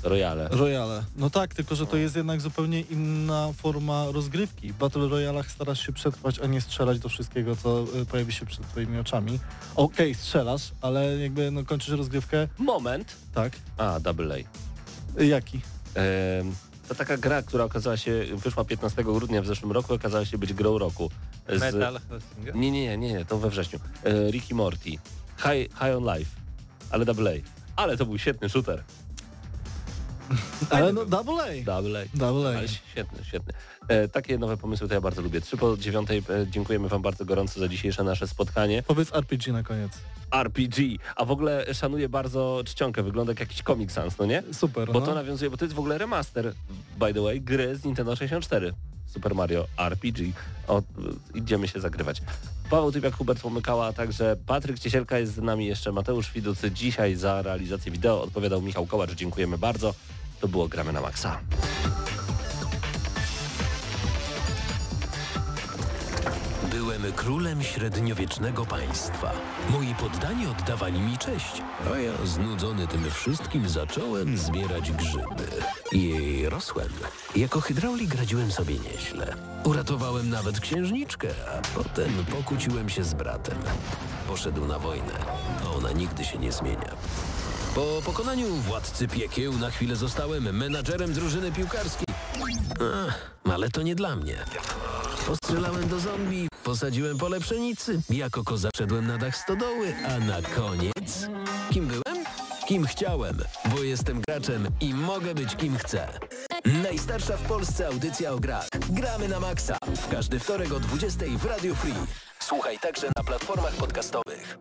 Royale. Royale. No tak, tylko że to jest jednak zupełnie inna forma rozgrywki. W Battle Royalach starasz się przetrwać, a nie strzelać do wszystkiego, co y, pojawi się przed twoimi oczami. Okej, strzelasz, ale jakby no, kończysz rozgrywkę, Moment. tak. A, Double A. Jaki? Em, To taka gra, która okazała się, wyszła 15 grudnia w zeszłym roku, okazała się być grą roku. Z- Metal? Nie, nie, nie, nie, to we wrześniu. E, Ricky Morty. High, High on Life. Ale Double A. Ale to był świetny shooter. Ale no, double A. Double A. Double A. Ale świetny, świetny. E, takie nowe pomysły to ja bardzo lubię. Trzy po dziewiątej e, dziękujemy Wam bardzo gorąco za dzisiejsze nasze spotkanie. Powiedz RPG na koniec. RPG. A w ogóle szanuję bardzo czcionkę. Wygląda jak jakiś Comic Sans, no nie? Super, Bo no. to nawiązuje, bo to jest w ogóle remaster, by the way, gry z Nintendo 64. Super Mario RPG. O, idziemy się zagrywać. Paweł Typiak, Hubert Pomykała, a także Patryk Ciesielka jest z nami jeszcze, Mateusz Widut dzisiaj za realizację wideo odpowiadał Michał Kołacz, dziękujemy bardzo. To było Gramy na Maxa. Byłem królem średniowiecznego państwa. Moi poddani oddawali mi cześć, a ja znudzony tym wszystkim zacząłem zbierać grzyby. I rosłem. Jako hydraulik radziłem sobie nieźle. Uratowałem nawet księżniczkę, a potem pokłóciłem się z bratem. Poszedł na wojnę, a ona nigdy się nie zmienia. Po pokonaniu władcy piekieł na chwilę zostałem menadżerem drużyny piłkarskiej. Ach, ale to nie dla mnie. Postrzelałem do zombie, posadziłem pole pszenicy, jako koza szedłem na dach stodoły, a na koniec... Kim byłem? Kim chciałem, bo jestem graczem i mogę być kim chcę. Najstarsza w Polsce audycja o grach. Gramy na maksa. W każdy wtorek o 20 w Radio Free. Słuchaj także na platformach podcastowych.